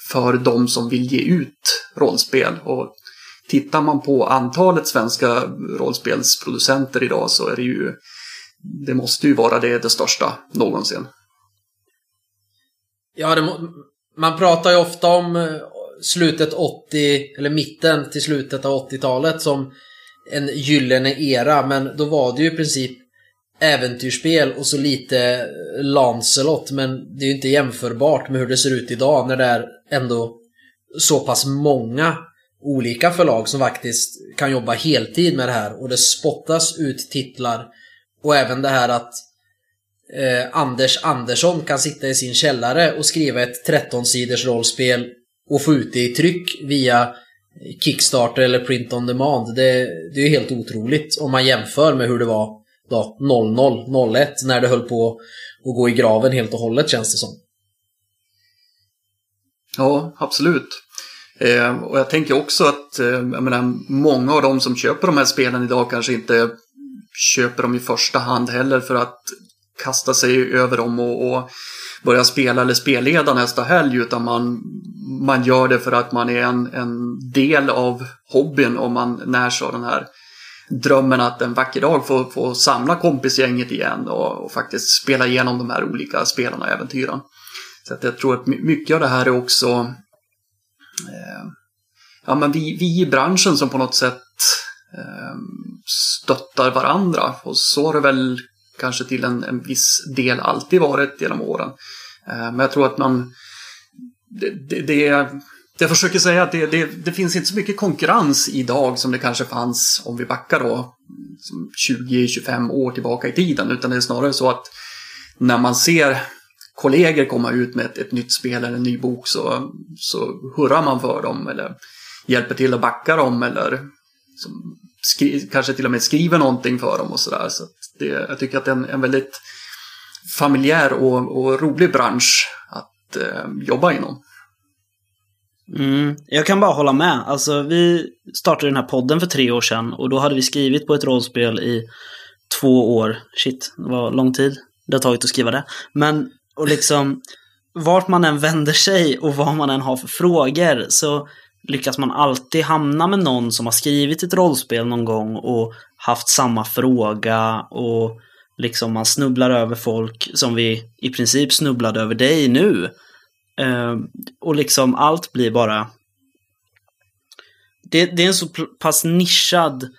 för de som vill ge ut rollspel. Och tittar man på antalet svenska rollspelsproducenter idag så är det ju det måste ju vara det, det största någonsin. Ja, det, man pratar ju ofta om eh, slutet 80, eller mitten till slutet av 80-talet som en gyllene era, men då var det ju i princip äventyrsspel och så lite eh, Lancelot, men det är ju inte jämförbart med hur det ser ut idag när det är ändå så pass många olika förlag som faktiskt kan jobba heltid med det här och det spottas ut titlar och även det här att eh, Anders Andersson kan sitta i sin källare och skriva ett 13-siders rollspel och få ut det i tryck via Kickstarter eller Print on Demand. Det, det är ju helt otroligt om man jämför med hur det var då 00, 01 när det höll på att gå i graven helt och hållet känns det som. Ja, absolut. Eh, och jag tänker också att eh, jag menar, många av de som köper de här spelen idag kanske inte köper dem i första hand heller för att kasta sig över dem och, och börja spela eller spelleda nästa helg utan man, man gör det för att man är en, en del av hobbyn och man närs av den här drömmen att en vacker dag få, få samla kompisgänget igen och, och, faktiskt spela igenom de här olika spelarna och äventyren. Så att jag tror att mycket av det här är också eh, ja, men vi, vi i branschen som på något sätt eh, stöttar varandra och så har det väl kanske till en, en viss del alltid varit genom åren. Eh, men jag tror att man det, det, det jag försöker säga att det, det, det, finns inte så mycket konkurrens idag som det kanske fanns om vi backar då 20-25 år tillbaka i tiden. Utan det är snarare så att när man ser kollegor komma ut med ett, ett nytt spel eller en ny bok så, så hurrar man för dem eller hjälper till att backa dem eller skri, kanske till och med skriver någonting för dem och sådär. Så, så jag tycker att det är en, en väldigt familjär och, och rolig bransch att eh, jobba inom. Mm, jag kan bara hålla med. Alltså, vi startade den här podden för tre år sedan och då hade vi skrivit på ett rollspel i två år. Shit, det var lång tid det har tagit att skriva det. Men, och liksom, vart man än vänder sig och vad man än har för frågor så lyckas man alltid hamna med någon som har skrivit ett rollspel någon gång och haft samma fråga och liksom man snubblar över folk som vi i princip snubblade över dig nu. Uh, och liksom allt blir bara... Det, det, är en så pass nischad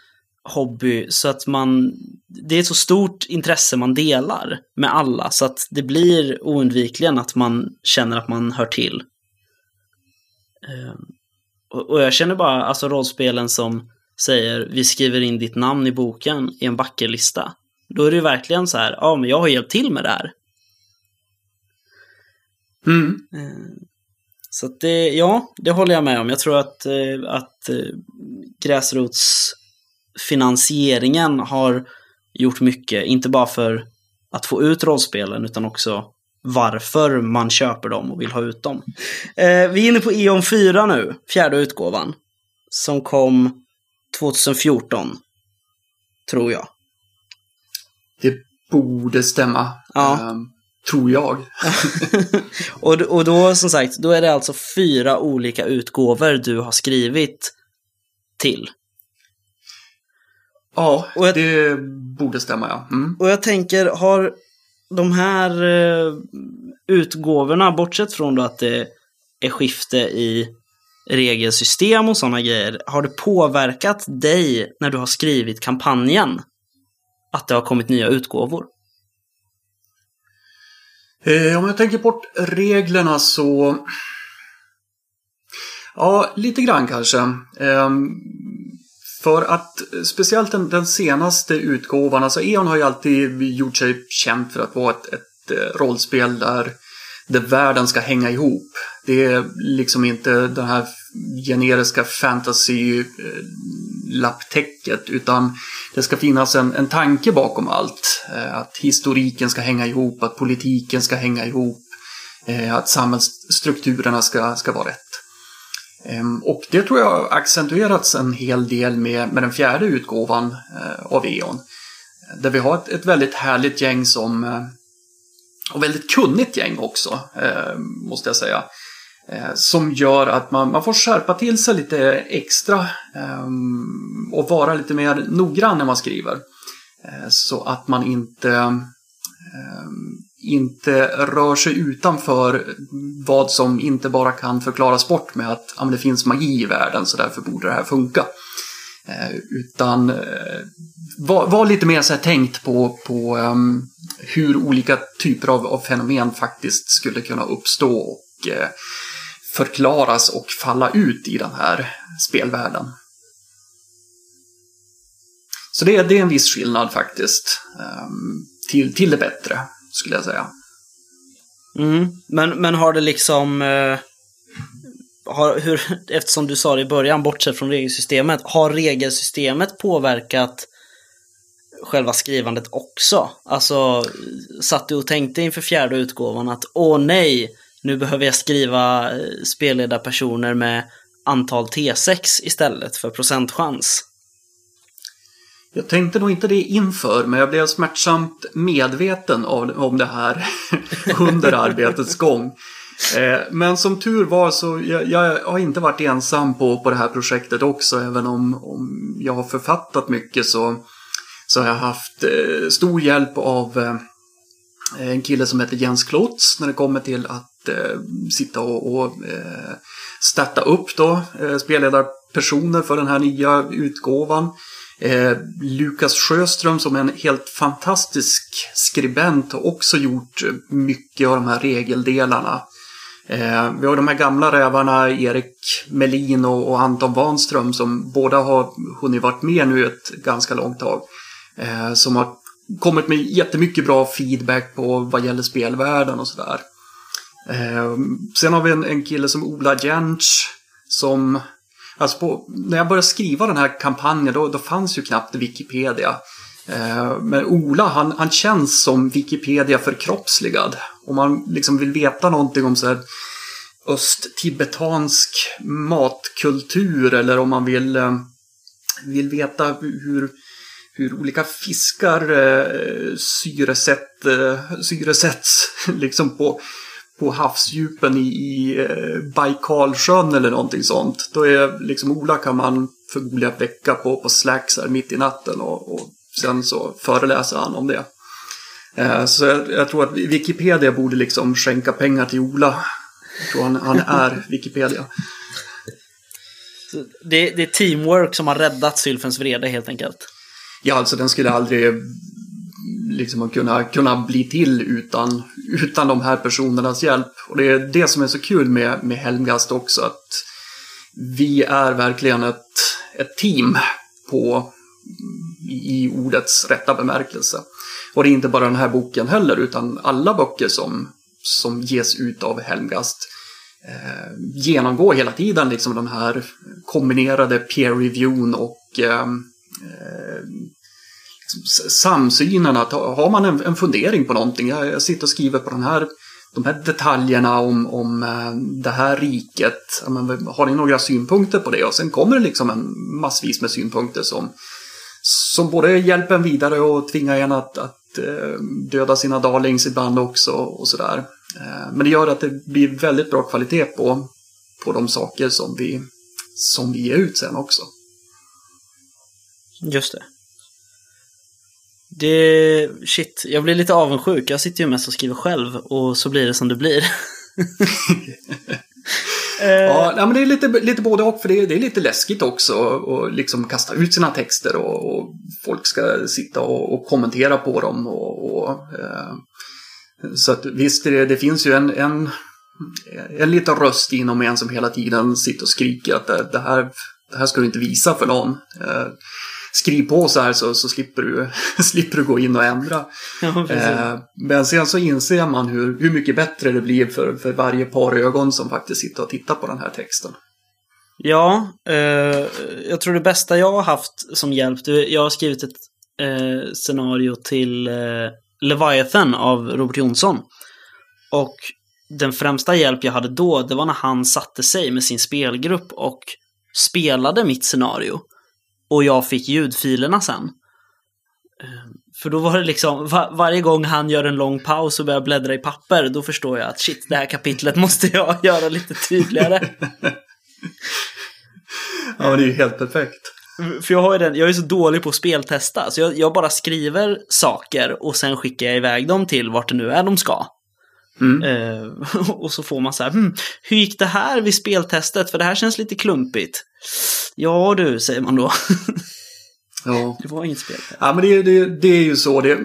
hobby så att man... Det är ett så stort intresse man delar med alla så att det blir oundvikligen att man känner att man hör till. Uh, och, och, jag känner bara, alltså rollspelen som säger vi skriver in ditt namn i boken i en backerlista. Då är det ju verkligen så här, ja men jag har hjälpt till med det här. Mm. Eh, så att det, ja, det håller jag med om. Jag tror att, eh, att eh, gräsrotsfinansieringen har gjort mycket, inte bara för att få ut rollspelen utan också varför man köper dem och vill ha ut dem. vi är inne på E.ON 4 nu, fjärde utgåvan. Som kom 2014. Tror jag. Det borde stämma. Ja. Um, Tror jag. <laughs> och, och då som sagt, då är det alltså fyra olika utgåvor du har skrivit till. Ja, jag- det borde stämma ja. Mm. Och jag tänker, har de här eh, utgåvorna, bortsett från då att det är skifte i regelsystem och sådana grejer, har det påverkat dig när du har skrivit kampanjen? Att det har kommit nya utgåvor? Eh, om jag tänker bort reglerna så... Ja, lite grann kanske. Ehm, för att eh, speciellt den, den senaste utgåvan, alltså E.ON har ju alltid gjort sig känt för att vara ett, ett eh, rollspel där, där världen ska hänga ihop. Det är liksom inte den här generiska fantasy-lapptäcket eh, utan det ska finnas en, en tanke bakom allt. Att historiken ska hänga ihop, att politiken ska hänga ihop, att samhällsstrukturerna ska, ska vara rätt. Ehm, och det tror jag har accentuerats en hel del med, med den fjärde utgåvan eh, av E.ON. Där vi har ett, ett väldigt härligt gäng som eh, och väldigt kunnigt gäng också, ehm, måste jag säga. Eh, som gör att man, man får skärpa till sig lite extra ehm, och vara lite mer noggrann när man skriver. Så att man inte, inte rör sig utanför vad som inte bara kan förklaras bort med att ja, men det finns magi i världen så därför borde det här funka. Eh, utan eh, var, var lite mer så här tänkt på, på um, hur olika typer av, av fenomen faktiskt skulle kunna uppstå och eh, förklaras och falla ut i den här spelvärlden. Så det, det är en viss skillnad faktiskt. Um, till, till det bättre, skulle jag säga. Mm. Men, men har det liksom... Eh, har, hur, <laughs> eftersom du sa det i början, bortsett från regelsystemet, har regelsystemet påverkat själva skrivandet också? Alltså, satt du och tänkte inför fjärde utgåvan att åh nej, nu behöver jag skriva eh, spelledarpersoner med antal T6 istället för procentchans? Jag tänkte nog inte det inför, men jag blev smärtsamt medveten om, om det här <laughs> under arbetets gång. Eh, men som tur var så jag, jag har inte varit ensam på, på det här projektet också, även om, om jag har författat mycket så, så har jag haft eh, stor hjälp av eh, en kille som heter Jens Klotz när det kommer till att eh, sitta och, och eh, starta upp då, eh, spelledarpersoner för den här nya utgåvan. Eh, Lukas Sjöström som är en helt fantastisk skribent har också gjort mycket av de här regeldelarna. Eh, vi har de här gamla rävarna Erik Melin och, och Anton Wanström som båda har hunnit varit med nu ett ganska långt tag. Eh, som har kommit med jättemycket bra feedback på vad gäller spelvärlden och sådär. Eh, sen har vi en, en kille som Ola Jentsch som Alltså på, när jag började skriva den här kampanjen då, då fanns ju knappt Wikipedia. Eh, men Ola han, han känns som Wikipedia förkroppsligad. Om man liksom vill veta någonting om så här östtibetansk matkultur eller om man vill, eh, vill veta hur, hur olika fiskar eh, syresätt, eh, syresätts <laughs> liksom på, på havsdjupen i, i eh, Baikalsjön eller någonting sånt. Då är liksom Ola kan man förmodligen väcka på, på Slacks här mitt i natten och, och sen så föreläser han om det. Eh, så jag, jag tror att Wikipedia borde liksom skänka pengar till Ola. Jag tror han, han är <laughs> Wikipedia. Det, det är teamwork som har räddat Sylfens vrede helt enkelt. Ja, alltså den skulle aldrig liksom kunna, kunna bli till utan, utan de här personernas hjälp. Och det är det som är så kul med, med Helmgast också, att vi är verkligen ett, ett team på, i ordets rätta bemärkelse. Och det är inte bara den här boken heller, utan alla böcker som, som ges ut av Helmgast eh, genomgår hela tiden liksom den här kombinerade peer-reviewn och eh, Liksom samsynen att har man en, en fundering på någonting, jag, jag sitter och skriver på den här, de här detaljerna om, om eh, det här riket, men, har ni några synpunkter på det? Och sen kommer det liksom en massvis med synpunkter som, som både hjälper en vidare och tvingar en att, att eh, döda sina darlings ibland också och sådär. Eh, men det gör att det blir väldigt bra kvalitet på, på de saker som vi, som vi ger ut sen också. Just det. Det... Shit, jag blir lite avundsjuk. Jag sitter ju mest och skriver själv och så blir det som det blir. <laughs> Ja, nej, men det är lite, lite både och, för det är, det är lite läskigt också att liksom kasta ut sina texter och, och folk ska sitta och, och, kommentera på dem. Och, och eh, så att visst, det, det finns ju en, en, en liten röst inom en som hela tiden sitter och skriker att det, det här, det här ska du inte visa för någon. Eh, skriv på så här så, så slipper, du, <laughs> slipper du gå in och ändra. Ja, eh, men sen så inser man hur, hur mycket bättre det blir för, för varje par ögon som faktiskt sitter och tittar på den här texten. Ja, eh, jag tror det bästa jag har haft som hjälp, jag har skrivit ett eh, scenario till eh, Leviathan av Robert Jonsson. Och den främsta hjälp jag hade då, det var när han satte sig med sin spelgrupp och spelade mitt scenario och jag fick ljudfilerna sen. Eh, för då var det liksom, var, varje gång han gör en lång paus och börjar bläddra i papper, då förstår jag att shit, det här kapitlet <laughs> måste jag göra lite tydligare. ja, men det är ju helt perfekt. För jag, har ju den, jag är så dålig på att speltesta, så jag, jag, bara skriver saker och sen skickar jag iväg dem till vart det nu är de ska. Mm. Eh, <laughs> och så får man så här, hm, hur gick det här vid speltestet? För det här känns lite klumpigt. Ja du, säger man då. Ja. <laughs> Det var inget spel. Ja, men det, det, det är ju så. Det,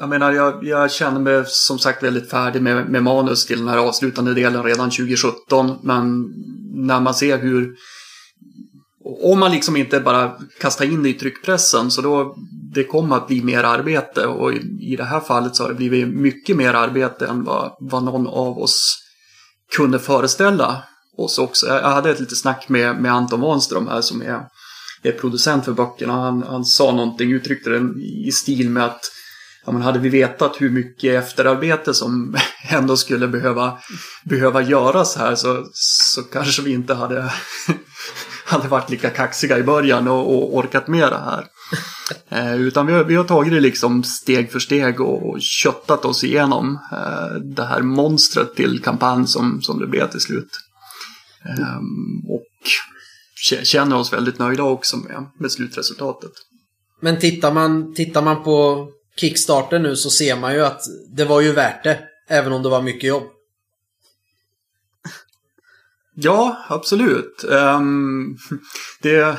jag menar, jag, jag känner mig som sagt väldigt färdig med, med manus till den här avslutande delen redan 2017. Men när man ser hur... Om man liksom inte bara kastar in det i tryckpressen så då det kommer att bli mer arbete och i, i det här fallet så har det blivit mycket mer arbete än vad, vad någon av oss kunde föreställa oss också. Jag hade ett litet snack med, med Anton Wanström här som är, är producent för böckerna. Han, han sa någonting, uttryckte det i stil med att ja, men hade vi vetat hur mycket efterarbete som <laughs> ändå skulle behöva, behöva göras här så, så kanske vi inte hade, <laughs> hade varit lika kaxiga i början och, och orkat med det här. Eh, utan vi har, vi har tagit det liksom steg för steg och, och köttat oss igenom eh, det här monstret till kampanj som, som det blev till slut. Eh, och känner oss väldigt nöjda också med, med slutresultatet. Men tittar man, tittar man på Kickstarter nu så ser man ju att det var ju värt det. Även om det var mycket jobb. Ja, absolut. Um, <laughs> det,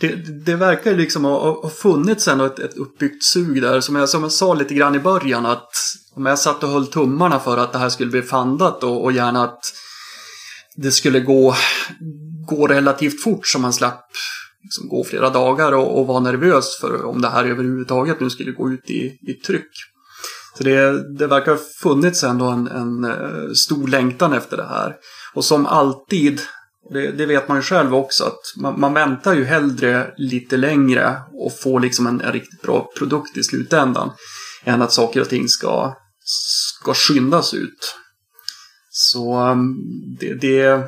det, det verkar liksom ha, ha funnits ändå ett, ett uppbyggt sug där. Som jag, som jag sa lite grann i början att om jag satt och höll tummarna för att det här skulle bli fandat och, och gärna att det skulle gå, gå relativt fort så man slapp liksom gå flera dagar och, och vara nervös för om det här överhuvudtaget nu skulle gå ut i, i tryck. Så det, det verkar ha funnits ändå en, en eh, stor längtan efter det här. Och som alltid, det, det vet man ju själv också, att man, man, väntar ju hellre lite längre och får liksom en, en riktigt bra produkt i slutändan. Än att saker och ting ska, ska skyndas ut. Så mm, det, det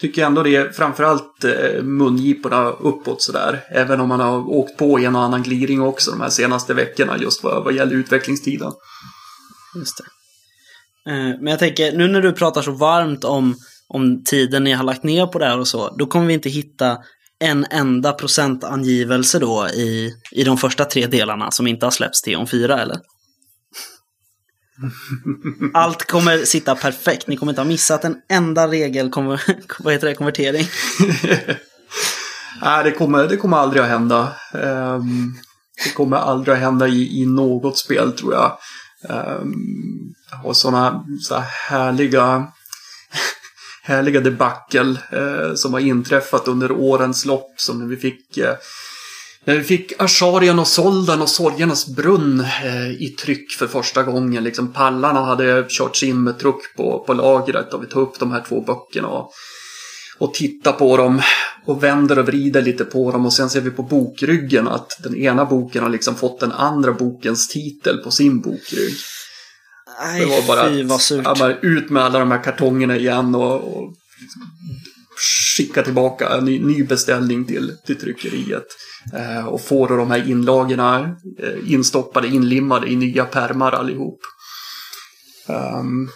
tycker jag ändå det är framförallt eh, mungiporna uppåt sådär. Även om man har åkt på en och annan gliring också de här senaste veckorna just vad, vad gäller utvecklingstiden. Just det. Eh, men jag tänker, nu när du pratar så varmt om, om tiden ni har lagt ner på det här och så, då kommer vi inte hitta en enda procentangivelse då i, i de första tre delarna som inte har släppts till om fyra, eller? <laughs> Allt kommer sitta perfekt. Ni kommer inte ha missat en enda regel, <laughs> vad heter det, konvertering. <laughs> Nej, det kommer, det kommer aldrig att hända. Um, det kommer aldrig att hända i, i något spel tror jag. Um, och sådana så härliga <laughs> härliga debacle eh, som har inträffat under årens lopp som när vi fick eh, när vi fick Asharian och Soldan och Sorgernas brunn eh, i tryck för första gången. Liksom pallarna hade körts in med truck på, på lagret och vi tog upp de här två böckerna och, och tittar på dem och vänder och vrider lite på dem och sen ser vi på bokryggen att den ena boken har liksom fått den andra bokens titel på sin bokrygg. Nej, det var bara, fy vad surt. Att, bara ut med alla de här kartongerna igen och, och skicka tillbaka en ny, ny beställning till, till tryckeriet. Eh, och få då de här inlagorna eh, instoppade, inlimmade i nya pärmar allihop. <laughs> Um,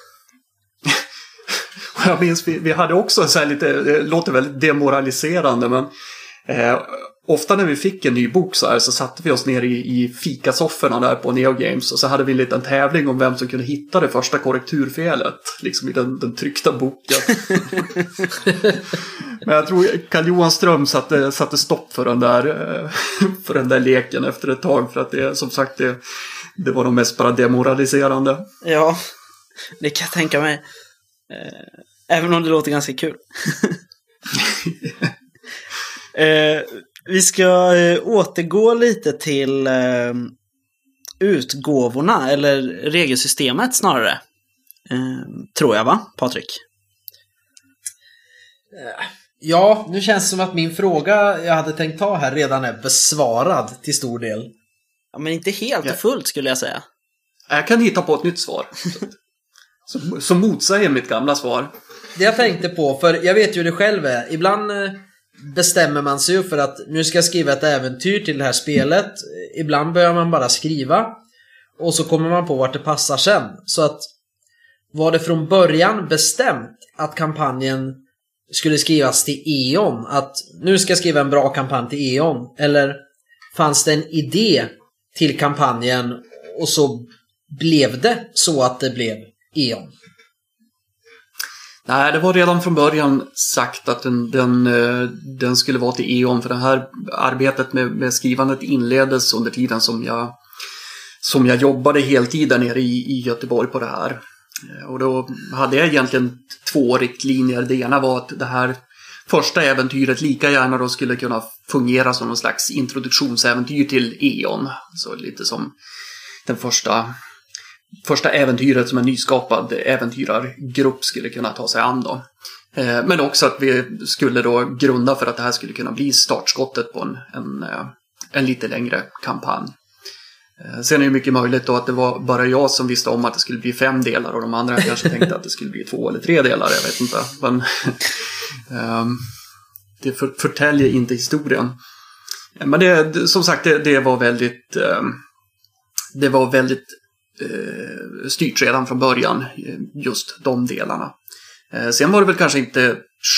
jag minns, vi, vi hade också så här lite, det låter väldigt demoraliserande men eh, ofta när vi fick en ny bok så här så satte vi oss ner i, i fikasofforna där på Neo Games och så hade vi en liten tävling om vem som kunde hitta det första korrekturfelet. Liksom i den, den tryckta boken. <laughs> Men jag tror Karl-Johan Ström satte, satte stopp för den, där, eh, för den där leken efter ett tag. För att det som sagt det, det var nog mest bara demoraliserande. Ja, det kan jag tänka mig. Eh, även om det låter ganska kul. <laughs> eh, vi ska eh, återgå lite till eh, utgåvorna, eller regelsystemet snarare. Eh, tror jag va, Patrik? Ja, nu känns det som att min fråga jag hade tänkt ta här redan är besvarad till stor del. Ja, men inte helt och fullt skulle jag säga. Jag kan hitta på ett nytt svar. <laughs> Som, som motsäger mitt gamla svar. Det jag tänkte på, för jag vet ju hur det själv är. Ibland eh, bestämmer man sig ju för att nu ska jag skriva ett äventyr till det här spelet. Ibland börjar man bara skriva. Och så kommer man på vart det passar sen. Så att var det från början bestämt att kampanjen skulle skrivas till E.ON? Att nu ska jag skriva en bra kampanj till E.ON? Eller fanns det en idé till kampanjen och så blev det så att det blev E.ON? Nej, det var redan från början sagt att den, den, eh, den skulle vara till E.ON för det här arbetet med, med skrivandet inleddes under tiden som jag, som jag jobbade heltid där nere i, i Göteborg på det här. Eh, och då hade jag egentligen två riktlinjer. Det ena var att det här första äventyret lika gärna då skulle kunna fungera som någon slags introduktionsäventyr till E.ON. Så lite som den första första äventyret som en nyskapad äventyrargrupp skulle kunna ta sig an. Då. Eh, men också att vi skulle då grunda för att det här skulle kunna bli startskottet på en, en, eh, en lite längre kampanj. Eh, sen är det mycket möjligt då att det var bara jag som visste om att det skulle bli fem delar och de andra <laughs> kanske tänkte att det skulle bli två eller tre delar, jag vet inte. Men <laughs> ehm, det för, förtäljer inte historien. Men det, som sagt, det, det var väldigt ehm, det var väldigt eh, styrt redan från början, eh, just de delarna. Eh, sen var det väl kanske inte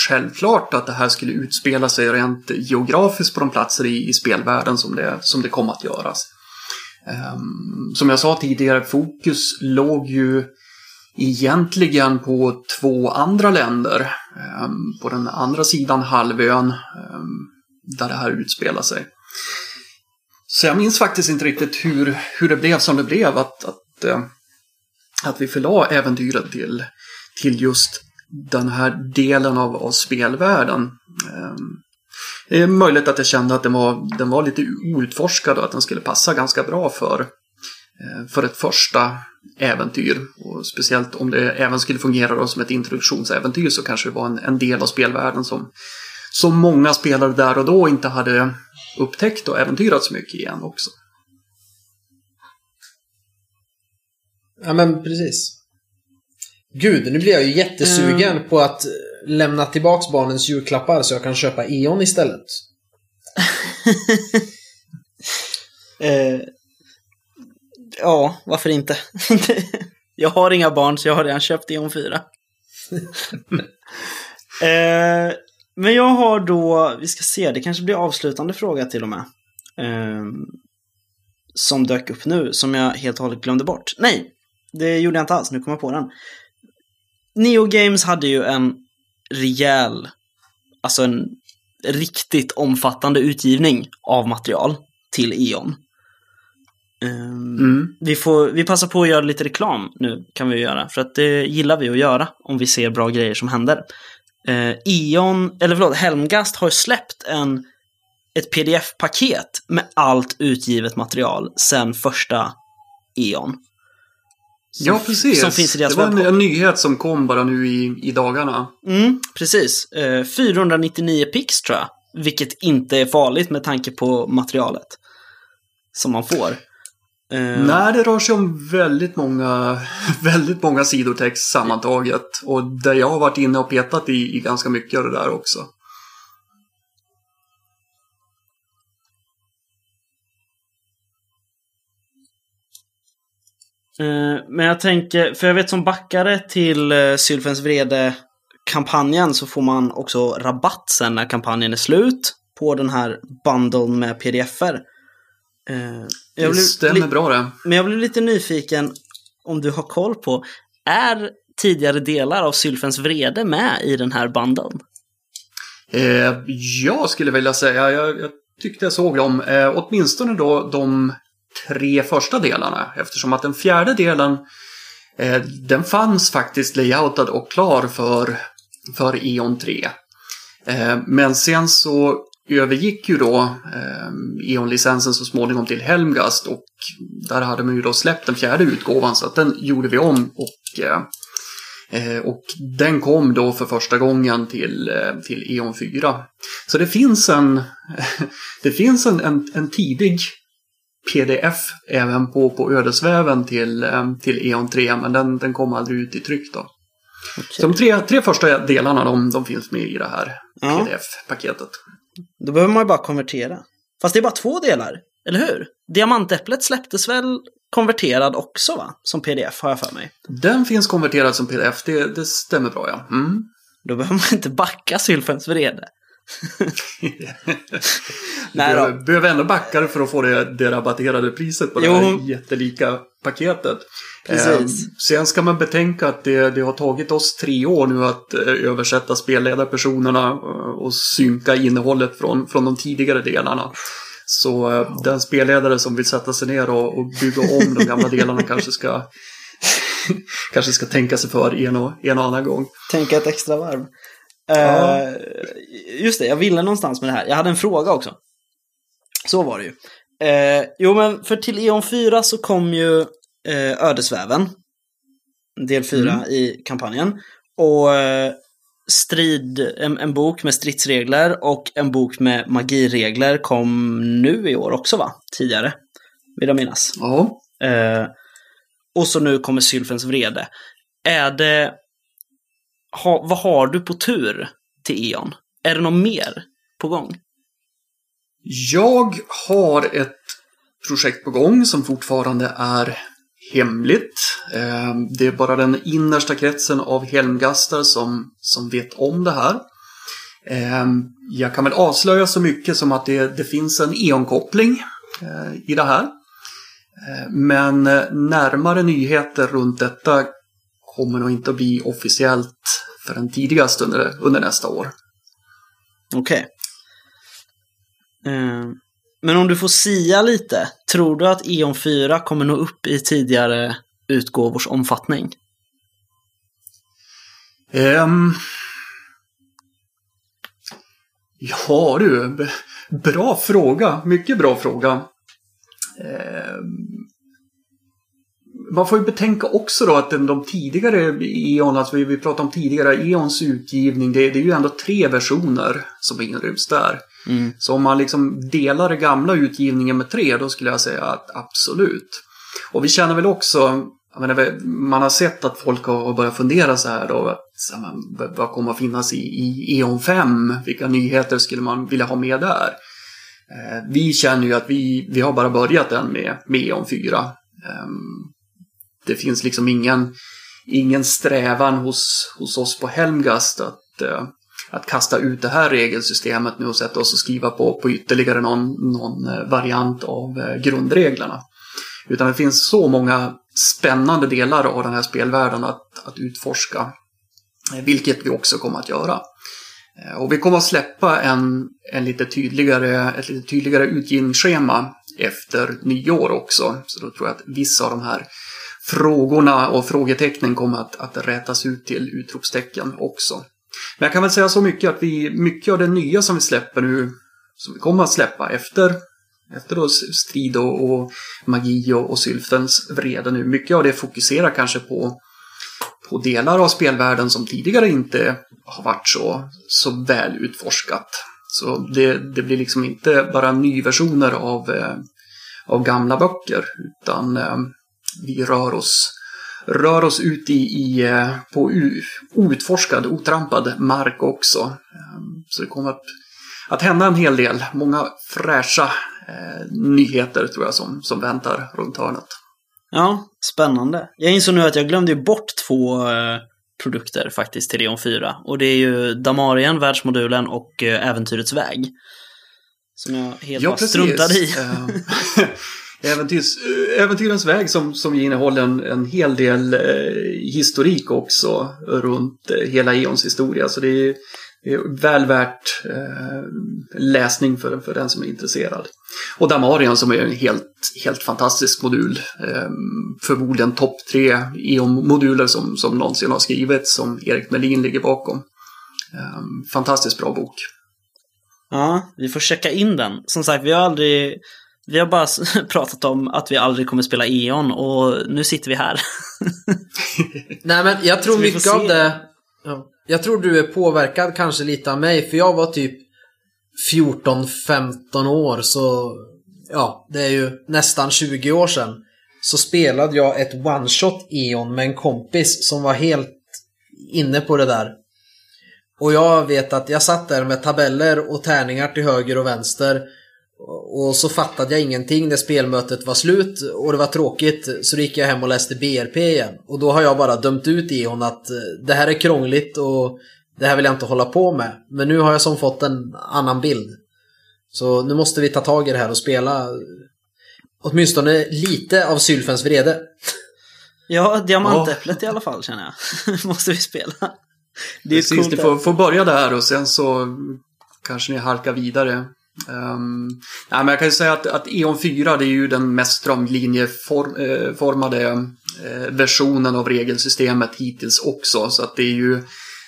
självklart att det här skulle utspela sig rent geografiskt på de platser i, i spelvärlden som det, som det kom att göras. Um, som jag sa tidigare, fokus låg ju egentligen på två andra länder. Um, på den andra sidan halvön um, där det här utspelar sig. Så jag minns faktiskt inte riktigt hur, hur det blev som det blev. Att, att Eh, att vi förlade äventyret till, till just den här delen av, av spelvärlden. Ehm, det är möjligt att jag kände att den var, den var lite outforskad och att den skulle passa ganska bra för, eh, för ett första äventyr. Och speciellt om det även skulle fungera som ett introduktionsäventyr så kanske det var en, en del av spelvärlden som, som många spelare där och då inte hade upptäckt och äventyrat så mycket igen också. Ja men precis. Gud, nu blir jag ju jättesugen mm. på att lämna tillbaks barnens julklappar så jag kan köpa E.ON istället. <laughs> eh, ja, varför inte? <laughs> jag har inga barn så jag har redan köpt E.ON 4. <laughs> eh, men jag har då, vi ska se, det kanske blir avslutande fråga till och med. Eh, som dök upp nu, som jag helt och hållet glömde bort. Nej, det gjorde jag inte alls, nu kommer jag på den. Neo Games hade ju en rejäl, alltså en riktigt omfattande utgivning av material till E.ON. Um, mm. vi, får, vi passar på att göra lite reklam nu, kan vi göra. För att det gillar vi att göra om vi ser bra grejer som händer. Uh, E.ON, eller förlåt, Helmgast har släppt en, ett pdf-paket med allt utgivet material sen första E.ON. Som, ja, precis. Som finns i deras det var en, en, nyhet som kom bara nu i, i dagarna. Mm, precis. Eh, 499 pix tror jag. Vilket inte är farligt med tanke på materialet. Som man får. Eh, Nej, det rör sig om väldigt många, <laughs> väldigt många sidor text sammantaget. Och där jag har varit inne och petat i, i ganska mycket av det där också. Men jag tänker, för jag vet som backare till uh, Sylfens vrede-kampanjen så får man också rabatt sen när kampanjen är slut på den här bundlen med pdf-er. Eh, Det stämmer bra det. Men jag blev lite nyfiken om du har koll på, är tidigare delar av Sylfens vrede med i den här bundlen? Eh, jag skulle vilja säga, jag, jag tyckte jag såg dem, eh, åtminstone då de tre första delarna. Eftersom att den fjärde delen, eh, den fanns faktiskt layoutad och klar för, för E.ON 3. Eh, men sen så övergick ju då eh, E.ON-licensen så småningom till Helmgast och där hade man ju då släppt den fjärde utgåvan så att den gjorde vi om och eh, eh, Och den kom då för första gången till, eh, till E.ON 4. Så det finns en, <laughs> det finns en, en, en tidig pdf även på, på ödesväven till, eh, till E.ON 3, men den, den kom aldrig ut i tryck då. Så de tre, tre första delarna de, de finns med i det här Ja. pdf-paketet. Då behöver man ju bara konvertera. Fast det är bara två delar, eller hur? Diamantäpplet släpptes väl konverterad också va? Som pdf har jag för mig. Den finns konverterad som pdf, det, det stämmer bra ja. Mm. Då behöver man inte backa Sylfens vrede. <laughs> Nej då. Du behöver ändå backa för att få det, det rabatterade priset på det Jo. här jättelika paketet. Precis. Eh, sen ska man betänka att det, det har tagit oss tre år nu att eh, översätta spelledarpersonerna eh, och synka innehållet från, från de tidigare delarna. Så eh, den spelledare som vill sätta sig ner och, och bygga om de gamla <laughs> delarna kanske ska kanske ska tänka sig för en och, en och annan gång. Tänka ett extra varv. Ja. Eh, just det, jag ville någonstans med det här. Jag hade en fråga också. Så var det ju. Eh, jo, men för till E.ON 4 så kom ju eh, Ödesväven. Del 4 Mm. i kampanjen. Och strid, en, en bok med stridsregler och en bok med magiregler kom nu i år också va? Tidigare. Vill jag minnas. Ja. Och så nu kommer Sylfens vrede. Är det... Ha, vad har du på tur till E.ON? Är det något mer på gång? Jag har ett projekt på gång som fortfarande är hemligt. Eh, det är bara den innersta kretsen av helmgastar som, som vet om det här. Eh, jag kan väl avslöja så mycket som att det, det finns en E.ON-koppling eh, i det här. Men närmare nyheter runt detta kommer nog inte att bli officiellt förrän tidigast under, under nästa år. Okej. Eh, men om du får sia lite, tror du att E.ON 4 kommer nå upp i tidigare utgåvors omfattning? Ehm. Ja du, bra fråga. Mycket bra fråga. Ehm. Man får ju betänka också då att de tidigare E.ON, alltså vi, vi pratar om tidigare E.ONs utgivning, det, det är ju ändå tre versioner som inryms där. Mm. Så om man liksom delar den gamla utgivningen med tre, då skulle jag säga att absolut. Och vi känner väl också, menar, man har sett att folk har börjat fundera så här då, att, men, vad- kommer att finnas i, i E.ON 5? Vilka nyheter skulle man vilja ha med där? Eh, vi känner ju att vi, vi har bara börjat den med, med E.ON 4. Ehm, det finns liksom ingen, ingen strävan hos, hos oss på Helmgast att, eh, att kasta ut det här regelsystemet nu och sätta oss och skriva på, på ytterligare någon, någon eh, variant av eh, grundreglerna. Utan det finns så många spännande delar av den här spelvärlden att, att utforska. Eh, vilket vi också kommer att göra. Eh, och vi kommer att släppa en, en lite tydligare, ett lite tydligare utgivningsschema efter nyår också. Så då tror jag att vissa av de här frågorna och frågetecknen kommer att, att rätas ut till utropstecken också. Men jag kan väl säga så mycket att vi, mycket av det nya som vi släpper nu, som vi kommer att släppa efter, efter då strid och, och magi och, och sylfens vrede nu, mycket av det fokuserar kanske på, på delar av spelvärlden som tidigare inte har varit så, så väl utforskat. Så det, det blir liksom inte bara nyversioner av, eh, av gamla böcker. Utan eh, vi rör oss, rör oss ut i, i eh, på outforskad, otrampad mark också. Eh, så det kommer att, att hända en hel del. Många fräscha eh, nyheter tror jag som, som väntar runt hörnet. Ja, spännande. Jag insåg nu att jag glömde bort två eh, produkter faktiskt till Eon 4. Och det är ju Damarien, världsmodulen och eh, Äventyrets väg. Som jag helt Ja, bara struntade i. <laughs> <laughs> Äventyrs, Äventyrens väg som, som innehåller en, en hel del eh, historik också runt eh, hela Eons historia. Så det är, det är väl värt eh, läsning för, för den som är intresserad. Och Damarian som är en helt, helt fantastisk modul. Eh, förmodligen topp tre Eon-moduler som, som någonsin har skrivits, som Erik Melin ligger bakom. Eh, fantastiskt bra bok. Ja, vi får checka in den. Som sagt, vi har aldrig... Vi har bara <laughs> pratat om att vi aldrig kommer spela E.ON och nu sitter vi här. <laughs> Nej men jag tror mycket av det... Ja, jag tror du är påverkad kanske lite av mig för jag var typ 14-15 år så... Ja, det är ju nästan 20 år sedan. Så spelade jag ett one-shot Eon med en kompis som var helt inne på det där. Och jag vet att jag satt där med tabeller och tärningar till höger och vänster. Och så fattade jag ingenting när spelmötet var slut och det var tråkigt. Så då gick jag hem och läste BRP igen. Och då har jag bara dömt ut Eon att eh, det här är krångligt och det här vill jag inte hålla på med. Men nu har jag som fått en annan bild. Så nu måste vi ta tag i det här och spela eh, åtminstone lite av Sylfens vrede. Ja, diamantäpplet i alla fall känner jag. <laughs> Måste vi spela. Det är Precis, coolt ni får, får börja där och sen så kanske ni halkar vidare. Ehm, um, nej, men jag kan ju säga att, att E.ON 4 det är ju den mest strömlinjeformade eh, eh, versionen av regelsystemet hittills också. Så att det är ju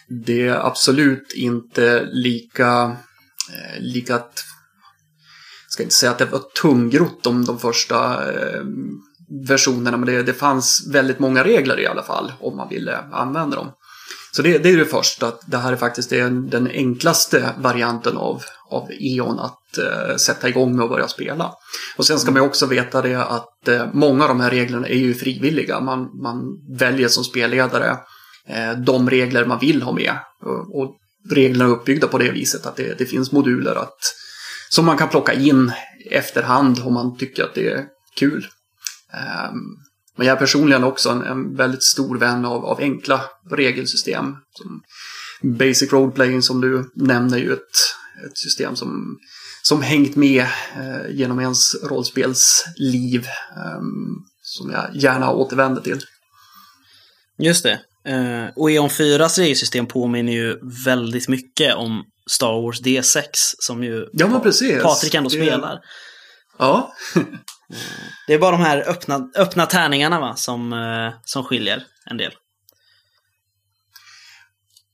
det är absolut inte lika, eh, lika att, jag ska inte säga att det var tungrott om de första eh, versionerna, men det, det fanns väldigt många regler i alla fall om man ville använda dem. Så det, det är det första, att det här är faktiskt den, den enklaste varianten av, av E.ON att eh, sätta igång med att börja spela. Och sen ska man ju också veta det att eh, många av de här reglerna är ju frivilliga. Man, man väljer som spelledare eh, de regler man vill ha med. Och, och reglerna är uppbyggda på det viset att det, det finns moduler att, som man kan plocka in efterhand om man tycker att det är kul. Ehm, men jag är personligen också en, en väldigt stor vän av, av enkla regelsystem. Som Basic Roleplaying som du nämner är ju ett, ett system som, som hängt med eh, genom ens rollspelsliv. ehm, som jag gärna återvänder till. Just det. Eh, och E.ON 4s regelsystem påminner ju väldigt mycket om Star Wars D6 som ju Ja, men precis. Patrik ändå Det- spelar. Ja, Det är bara de här öppna, öppna tärningarna va, som, eh, som skiljer en del.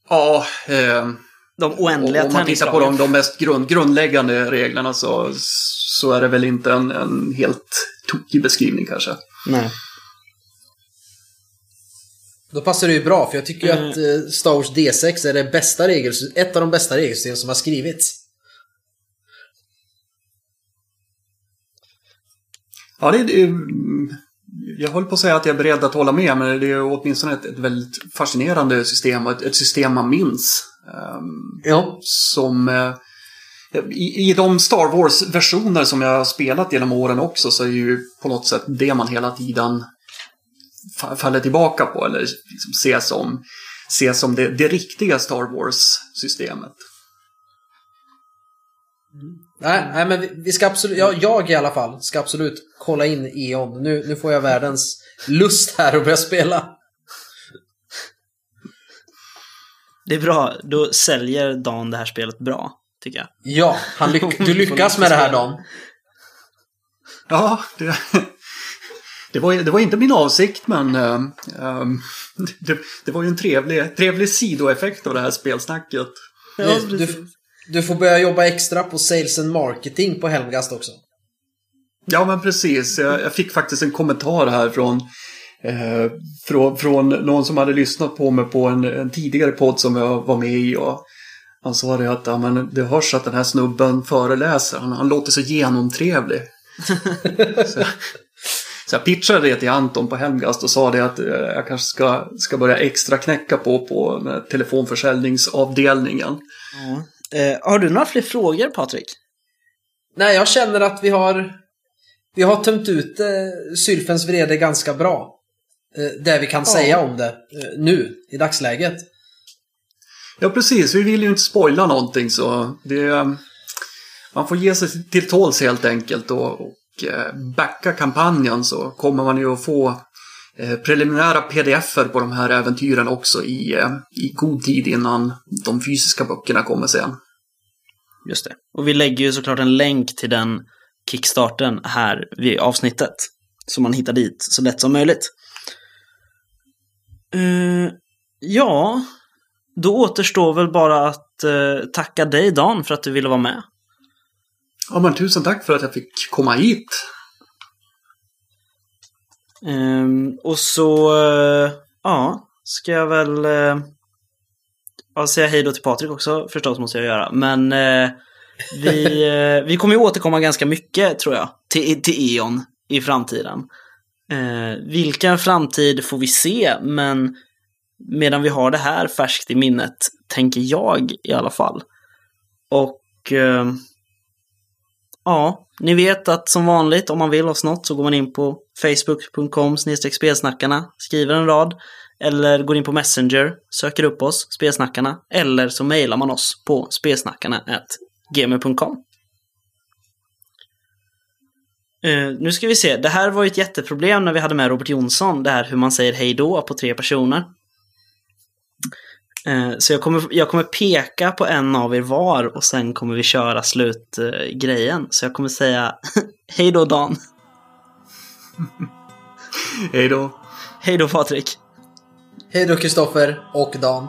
ja eh, De oändliga om man tittar på de, de mest grund, grundläggande reglerna så, så är det väl inte en, en helt tokig beskrivning kanske. Nej. Då passar det ju bra för jag tycker Mm. att eh, Star Wars D6 är det bästa regelsystem, ett av de bästa regelsystem som har skrivits. Ja, det, det, jag håller på att säga att jag är beredd att hålla med, men det är åtminstone ett, ett väldigt fascinerande system och ett, ett system man minns. Ehm, ja. som eh, i, I de Star Wars-versioner som jag har spelat genom åren också så är ju på något sätt det man hela tiden faller tillbaka på eller liksom ser som, ser som det, det riktiga Star Wars-systemet. Mm. Nej, nej men vi, vi ska absolut, ja, jag i alla fall, ska absolut kolla in E.ON. Nu, nu får jag världens lust här att börja spela. Det är bra, då säljer Dan det här spelet bra, tycker jag. Ja, han lyck, du <laughs> lyckas med det här Dan. Ja, det, <laughs> det, var, det var inte min avsikt men ehm, <laughs> det, det var ju en trevlig, trevlig sidoeffekt av det här spelsnacket. Ja, Du, du, du får börja jobba extra på sales and marketing på Helmgast också. Ja, men precis. Jag, jag fick faktiskt en kommentar här från, eh, från, från någon som hade lyssnat på mig på en, en tidigare podd som jag var med i. Och han sa det att ja, men det hörs att den här snubben föreläser. Han, han låter så genomtrevlig. <laughs> så, så jag pitchade det till Anton på Hemgast och sa det att eh, jag kanske ska, ska börja extra knäcka på, på telefonförsäljningsavdelningen. Ja. Eh, har du några fler frågor Patrik? Nej, jag känner att vi har vi har tömt ut eh, Sylfens vrede ganska bra. Eh, det vi kan Ja. säga om det eh, nu, i dagsläget. Ja, precis. Vi vill ju inte spoila någonting så det... Man får ge sig till tåls helt enkelt och, och eh, backa kampanjen så kommer man ju att få eh, preliminära pdf-er på de här äventyren också i, eh, i god tid innan de fysiska böckerna kommer sen. Just det. Och vi lägger ju såklart en länk till den kickstarten här vid avsnittet. Så man hittar dit så lätt som möjligt. Eh, ja, då återstår väl bara att eh, tacka dig Dan för att du ville vara med. Ja, men tusen tack för att jag fick komma hit. Ehm, och så, eh, ja, ska jag väl ja, säga hej då till Patrik också förstås måste jag göra. Men vi, <laughs> vi kommer ju återkomma ganska mycket tror jag till, till E.ON i framtiden. Eh, vilken framtid får vi se, men medan vi har det här färskt i minnet, tänker jag i alla fall. Och eh, ja, ni vet att som vanligt om man vill oss något så går man in på facebook.com spelsnackarna, skriver en rad eller går in på Messenger, söker upp oss, spelsnackarna, eller så mejlar man oss på spelsnackarna gmail.com. Eh, nu ska vi se, det här var ju ett jätteproblem när vi hade med Robert Jonsson, det här hur man säger hej då på tre personer. Eh, så jag kommer, jag kommer peka på en av er var och sen kommer vi köra slutgrejen. så jag kommer säga <laughs> hej då Dan, <laughs> Hej då. hej då Patrik. Hej då Kristoffer och Dan.